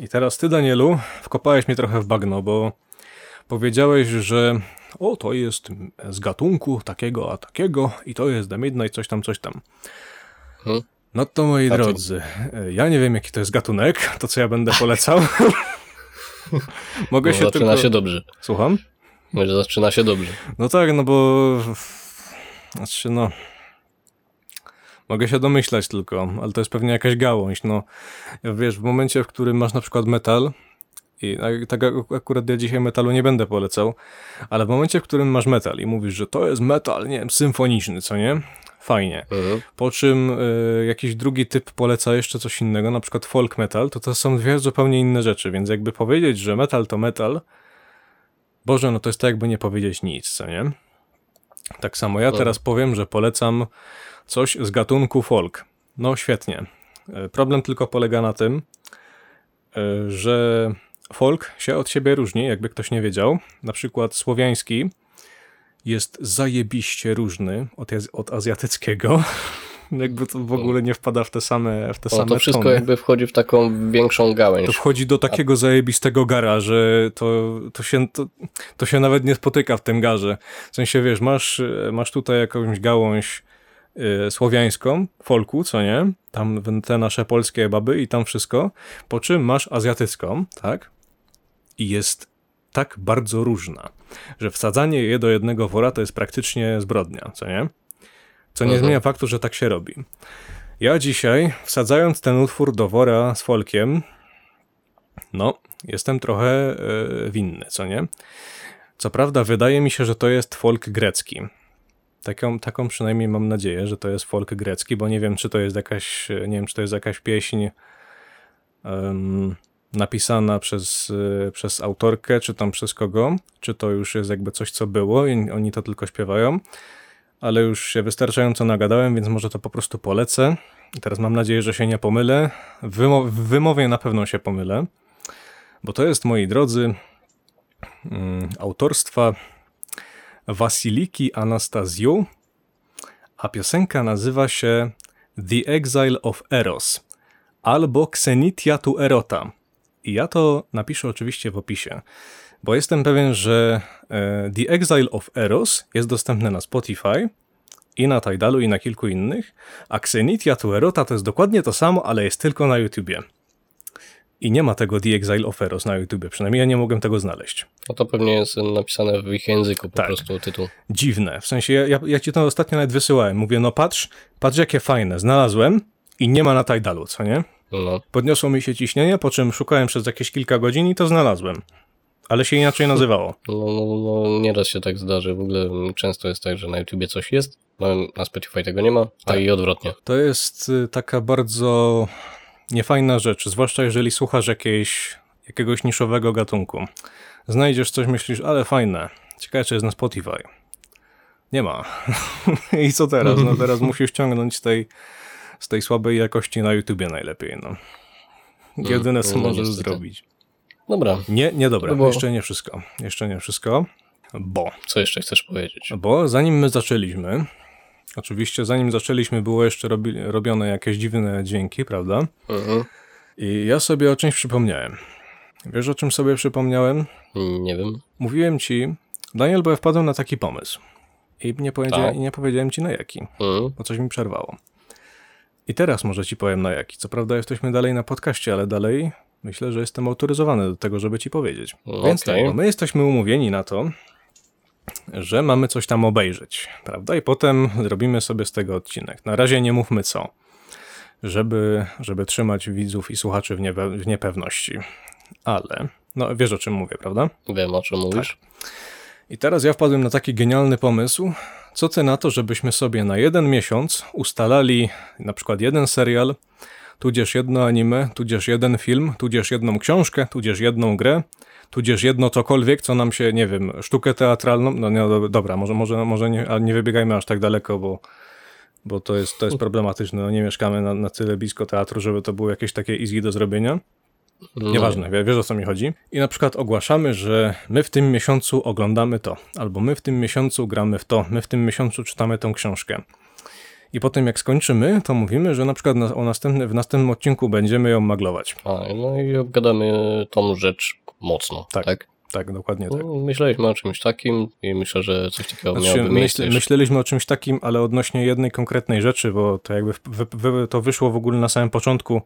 Speaker 1: I teraz ty, Danielu, wkopałeś mnie trochę w bagno, bo powiedziałeś, że o, to jest z gatunku takiego, a takiego i to jest The Midnight, coś tam, coś tam.
Speaker 2: Hmm?
Speaker 1: No to moi drodzy, ja nie wiem jaki to jest gatunek, to co ja będę polecał. Mogę
Speaker 2: No,
Speaker 1: się
Speaker 2: zaczyna
Speaker 1: tylko...
Speaker 2: się dobrze.
Speaker 1: Słucham?
Speaker 2: Może zaczyna się dobrze.
Speaker 1: No tak, no bo. Znaczy, no. Mogę się domyślać tylko, ale to jest pewnie jakaś gałąź. No, wiesz, w momencie, w którym masz na przykład metal, i tak ak- akurat ja dzisiaj metalu nie będę polecał, ale w momencie, w którym masz metal i mówisz, że to jest metal, nie wiem, symfoniczny, co nie? Fajnie.
Speaker 2: Mhm.
Speaker 1: Po czym y, jakiś drugi typ poleca jeszcze coś innego, na przykład folk metal, to to są dwie zupełnie inne rzeczy, więc jakby powiedzieć, że metal to metal, Boże, no to jest tak jakby nie powiedzieć nic, co nie? Tak samo ja
Speaker 2: No.
Speaker 1: teraz powiem, że polecam coś z gatunku folk. No świetnie. Y, Problem tylko polega na tym, y, że folk się od siebie różni, jakby ktoś nie wiedział. Na przykład słowiański jest zajebiście różny od, od azjatyckiego. jakby to w ogóle nie wpada w te same, w te
Speaker 2: No,
Speaker 1: same
Speaker 2: to wszystko
Speaker 1: tony.
Speaker 2: jakby wchodzi w taką większą gałęź.
Speaker 1: To wchodzi do takiego zajebistego gara, że to, to, się, to, to się nawet nie spotyka w tym garze. W sensie, wiesz, masz, masz tutaj jakąś gałąź y, słowiańską, folku, co nie? Tam te nasze polskie baby i tam wszystko. Po czym masz azjatycką, tak? I jest tak bardzo różna, że wsadzanie je do jednego wora to jest praktycznie zbrodnia, co nie? Co nie
Speaker 2: Mhm.
Speaker 1: zmienia faktu, że tak się robi. Ja dzisiaj, wsadzając ten utwór do wora z folkiem, no, jestem trochę e, winny, co nie? Co prawda, wydaje mi się, że to jest folk grecki. Taką, taką przynajmniej mam nadzieję, że to jest folk grecki, bo nie wiem, czy to jest jakaś, nie wiem, czy to jest jakaś pieśń napisana przez, e, przez autorkę, czy tam przez kogo, czy to już jest jakby coś, co było i oni to tylko śpiewają, ale już się wystarczająco nagadałem, więc może to po prostu polecę. I teraz mam nadzieję, że się nie pomylę. W, wymo- w wymowie na pewno się pomylę, bo to jest, moi drodzy, mm, autorstwa Wasiliki Anastazju, a piosenka nazywa się The Exile of Eros albo Xenitia tu Erota. I ja to napiszę oczywiście w opisie, bo jestem pewien, że e, The Exile of Eros jest dostępne na Spotify i na Tidalu i na kilku innych, a Xenitia tu Erota to jest dokładnie to samo, ale jest tylko na YouTubie. I nie ma tego The Exile of Eros na YouTubie, przynajmniej ja nie mogłem tego znaleźć.
Speaker 2: No to pewnie jest napisane w ich języku po
Speaker 1: Tak.
Speaker 2: prostu tytuł.
Speaker 1: dziwne. W sensie, ja, ja, ja ci to ostatnio nawet wysyłałem. Mówię, no patrz, patrz jakie fajne. Znalazłem i nie ma na Tidalu, co nie?
Speaker 2: No.
Speaker 1: Podniosło mi się ciśnienie, po czym szukałem przez jakieś kilka godzin i to znalazłem. Ale się inaczej nazywało.
Speaker 2: No, no, no, nieraz się tak zdarzy. W ogóle często jest tak, że na YouTubie coś jest, na, na Spotify tego nie ma, a
Speaker 1: Tak.
Speaker 2: i odwrotnie.
Speaker 1: To jest y, taka bardzo niefajna rzecz, zwłaszcza jeżeli słuchasz jakiejś, jakiegoś niszowego gatunku. Znajdziesz coś, myślisz, ale fajne. Ciekawe, czy jest na Spotify. Nie ma. I co teraz? No teraz musisz ściągnąć tej, z tej słabej jakości na YouTubie najlepiej. No. Jedyne, co
Speaker 2: no
Speaker 1: możesz
Speaker 2: niestety.
Speaker 1: zrobić.
Speaker 2: Dobra,
Speaker 1: Nie, nie dobra. Jeszcze nie wszystko. Jeszcze nie wszystko. Bo
Speaker 2: co jeszcze chcesz powiedzieć?
Speaker 1: bo zanim my zaczęliśmy, oczywiście zanim zaczęliśmy było jeszcze robi, robione jakieś dziwne dźwięki, prawda?
Speaker 2: Mhm.
Speaker 1: I ja sobie o czymś przypomniałem. Wiesz o czym sobie przypomniałem?
Speaker 2: Nie wiem.
Speaker 1: Mówiłem ci, Daniel, bo ja wpadłem na taki pomysł. I nie, powiedzia-
Speaker 2: Tak.
Speaker 1: i nie powiedziałem ci na jaki,
Speaker 2: Mhm.
Speaker 1: bo coś mi przerwało. I teraz może ci powiem na jaki. Co prawda jesteśmy dalej na podcaście, ale dalej myślę, że jestem autoryzowany do tego, żeby ci powiedzieć.
Speaker 2: No,
Speaker 1: Więc tak, my jesteśmy umówieni na to, że mamy coś tam obejrzeć, prawda? I potem zrobimy sobie z tego odcinek. Na razie nie mówmy co, żeby, żeby trzymać widzów i słuchaczy w, niepe- w niepewności. Ale, no wiesz o czym mówię, prawda?
Speaker 2: Wiem, o czym mówisz.
Speaker 1: I teraz ja wpadłem na taki genialny pomysł. Co ty na to, żebyśmy sobie na jeden miesiąc ustalali na przykład jeden serial, tudzież jedno anime, tudzież jeden film, tudzież jedną książkę, tudzież jedną grę, tudzież jedno cokolwiek, co nam się, nie wiem, sztukę teatralną, no nie, do- dobra, może, może, może nie, ale nie wybiegajmy aż tak daleko, bo, bo to jest, to jest problematyczne, no nie mieszkamy na, na tyle blisko teatru, żeby to było jakieś takie easy do zrobienia.
Speaker 2: No.
Speaker 1: Nieważne, wie- wiesz o co mi chodzi. I na przykład ogłaszamy, że my w tym miesiącu oglądamy to, albo my w tym miesiącu gramy w to, my w tym miesiącu czytamy tą książkę. I potem jak skończymy, to mówimy, że na przykład na, o następny, w następnym odcinku będziemy ją maglować.
Speaker 2: A, no i obgadamy tą rzecz mocno,
Speaker 1: Tak.
Speaker 2: tak?
Speaker 1: Tak, dokładnie tak.
Speaker 2: No, myśleliśmy o czymś takim i myślę, że coś takiego
Speaker 1: Znaczy,
Speaker 2: miałoby
Speaker 1: myśl, myśleliśmy o czymś takim, ale odnośnie jednej konkretnej rzeczy, bo to jakby w, wy, wy, to wyszło w ogóle na samym początku,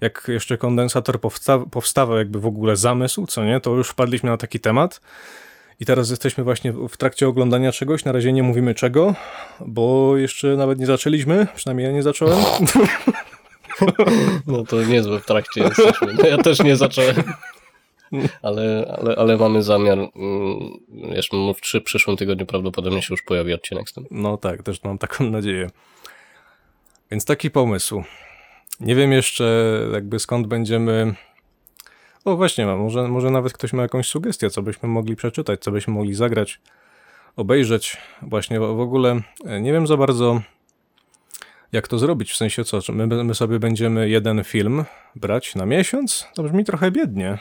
Speaker 1: jak jeszcze kondensator powsta, powstawał, jakby w ogóle zamysł, co nie, to już wpadliśmy na taki temat. I teraz jesteśmy właśnie w trakcie oglądania czegoś, na razie nie mówimy czego, bo jeszcze nawet nie zaczęliśmy, przynajmniej ja nie zacząłem.
Speaker 2: No to niezłe w trakcie jesteśmy. No, ja też nie zacząłem. Ale, ale, ale mamy zamiar, mm, jeszcze w przy przyszłym tygodniu prawdopodobnie się już pojawi odcinek z tym.
Speaker 1: No tak, też mam taką nadzieję. Więc taki pomysł. Nie wiem jeszcze jakby skąd będziemy... O właśnie, może, może nawet ktoś ma jakąś sugestię, co byśmy mogli przeczytać, co byśmy mogli zagrać, obejrzeć. Właśnie w ogóle e, nie wiem za bardzo jak to zrobić, w sensie co, my, my sobie będziemy jeden film brać na miesiąc? To brzmi trochę biednie.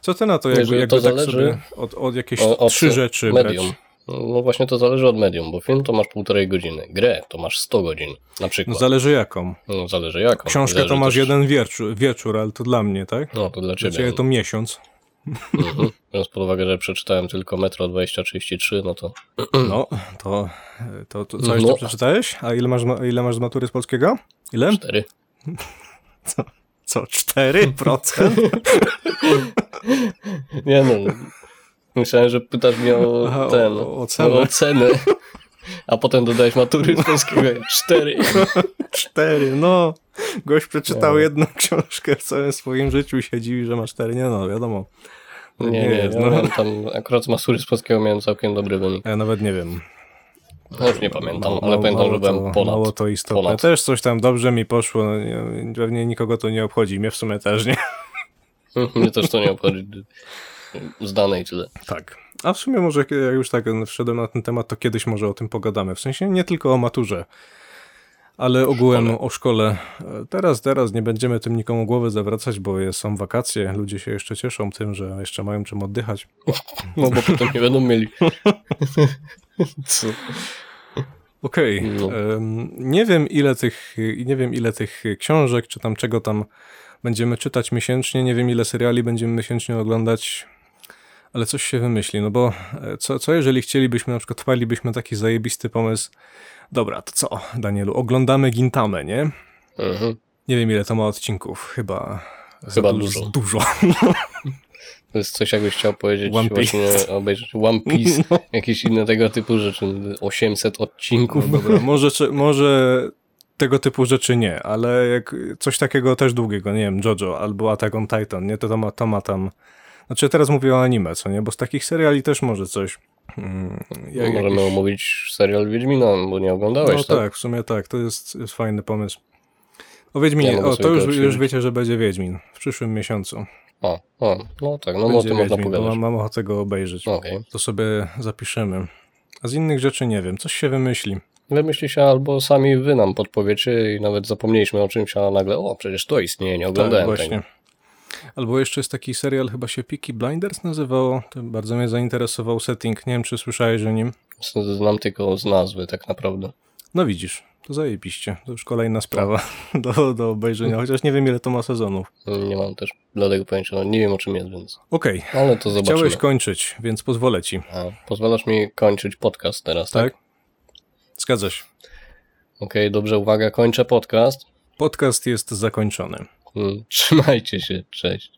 Speaker 1: Co ty na to, jakby,
Speaker 2: Że to
Speaker 1: jakby tak
Speaker 2: zależy
Speaker 1: sobie od, od jakieś
Speaker 2: o-
Speaker 1: trzy rzeczy brać?
Speaker 2: medium. No właśnie to zależy od medium, bo film to masz półtorej godziny, grę to masz 100 godzin na
Speaker 1: No
Speaker 2: przykład.
Speaker 1: zależy jaką.
Speaker 2: No zależy jaką.
Speaker 1: Książkę
Speaker 2: Zależy
Speaker 1: to masz
Speaker 2: też-
Speaker 1: jeden wieczór, wieczór, ale to dla mnie, tak?
Speaker 2: No to dla
Speaker 1: Dla
Speaker 2: ciebie.
Speaker 1: ciebie to miesiąc.
Speaker 2: Mhm. Biorąc pod uwagę, że przeczytałem tylko Metro 2033, no to
Speaker 1: No, to, to, to co jeszcze
Speaker 2: No.
Speaker 1: przeczytałeś? A ile masz, ma- ile masz z matury z polskiego? Ile?
Speaker 2: 4.
Speaker 1: Co, 4%?
Speaker 2: Nie no. Myślałem, że pytasz mnie o
Speaker 1: Aha, o-
Speaker 2: ten.
Speaker 1: o ocenę.
Speaker 2: O ocenę. A potem dodałeś matury z polskiego 4.
Speaker 1: 4, no. Gość przeczytał
Speaker 2: No.
Speaker 1: jedną książkę w całym swoim życiu i się dziwi, że ma 4. Nie no, wiadomo.
Speaker 2: Nie, nie,
Speaker 1: jest,
Speaker 2: ja
Speaker 1: no.
Speaker 2: miałem tam akurat z matury z polskiego miałem całkiem dobry wynik.
Speaker 1: Ja nawet nie wiem.
Speaker 2: No już nie pamiętam,
Speaker 1: Mało-
Speaker 2: ale pamiętam,
Speaker 1: mało
Speaker 2: że byłem
Speaker 1: to,
Speaker 2: ponad.
Speaker 1: Mało to istotne.
Speaker 2: ponad.
Speaker 1: Też coś tam dobrze mi poszło. no nie- Pewnie nikogo to nie obchodzi. Mnie w sumie też nie.
Speaker 2: Mnie też to nie obchodzi. Zdane i tyle.
Speaker 1: Tak. A w sumie może jak już tak wszedłem na ten temat, to kiedyś może o tym pogadamy. W sensie nie tylko o maturze, ale ogółem
Speaker 2: Szkole.
Speaker 1: o szkole. Teraz, teraz nie będziemy tym nikomu głowy zawracać, bo są wakacje, ludzie się jeszcze cieszą tym, że jeszcze mają czym oddychać.
Speaker 2: No bo potem nie będą mieli.
Speaker 1: Okej.
Speaker 2: No.
Speaker 1: em, Nie wiem ile tych, nie wiem ile tych książek, czy tam czego tam będziemy czytać miesięcznie, nie wiem ile seriali będziemy miesięcznie oglądać, ale coś się wymyśli, no bo e, co, co jeżeli chcielibyśmy, na przykład wpalibyśmy taki zajebisty pomysł, dobra, to co, Danielu, oglądamy Gintamę, nie?
Speaker 2: Mhm.
Speaker 1: Nie wiem ile to ma odcinków, chyba...
Speaker 2: Chyba
Speaker 1: du-
Speaker 2: dużo.
Speaker 1: Dużo.
Speaker 2: To jest coś, jakbyś chciał powiedzieć
Speaker 1: One Piece.
Speaker 2: właśnie obejrzeć One Piece,
Speaker 1: No.
Speaker 2: jakieś inne tego typu rzeczy. 800 odcinków.
Speaker 1: No dobra, może, może tego typu rzeczy nie, ale jak coś takiego też długiego, nie wiem, JoJo albo Attack on Titan, nie, to, to, ma, to ma tam... Znaczy teraz mówię o anime, co nie, bo z takich seriali też może coś... Mm, jak,
Speaker 2: Możemy
Speaker 1: jakiś-
Speaker 2: omówić serial Wiedźmina, bo nie oglądałeś,
Speaker 1: No
Speaker 2: tak?
Speaker 1: tak, w sumie tak, to jest, jest fajny pomysł. O Wiedźminie,
Speaker 2: Ja
Speaker 1: o, to już, już wiecie, że będzie Wiedźmin w przyszłym miesiącu.
Speaker 2: O, o, no tak, no o
Speaker 1: będzie
Speaker 2: tym można pogadać.
Speaker 1: mam, mam ochotę go obejrzeć.
Speaker 2: Okej.
Speaker 1: To sobie zapiszemy. A z innych rzeczy nie wiem, coś się wymyśli.
Speaker 2: Wymyśli się albo sami wy nam podpowiecie i nawet zapomnieliśmy o czymś, a nagle, o, przecież to istnieje, nie
Speaker 1: Tak,
Speaker 2: oglądałem
Speaker 1: właśnie.
Speaker 2: tego.
Speaker 1: Albo jeszcze jest taki serial, chyba się Peaky Blinders nazywało. To bardzo mnie zainteresował setting. Nie wiem, czy słyszałeś o nim.
Speaker 2: Znam tylko z nazwy tak naprawdę.
Speaker 1: No widzisz, to zajebiście. To już kolejna sprawa do, do obejrzenia, chociaż nie wiem, ile to ma sezonów.
Speaker 2: Nie mam też bladego pojęcia, no nie wiem o czym jest, więc...
Speaker 1: Okej,
Speaker 2: Ale to zobaczymy.
Speaker 1: chciałeś kończyć, więc pozwolę ci.
Speaker 2: A, pozwalasz mi kończyć podcast teraz, tak?
Speaker 1: Tak? Zgadza się.
Speaker 2: Okej, dobrze, uwaga, kończę podcast.
Speaker 1: Podcast jest zakończony.
Speaker 2: Mm, Trzymajcie się, cześć.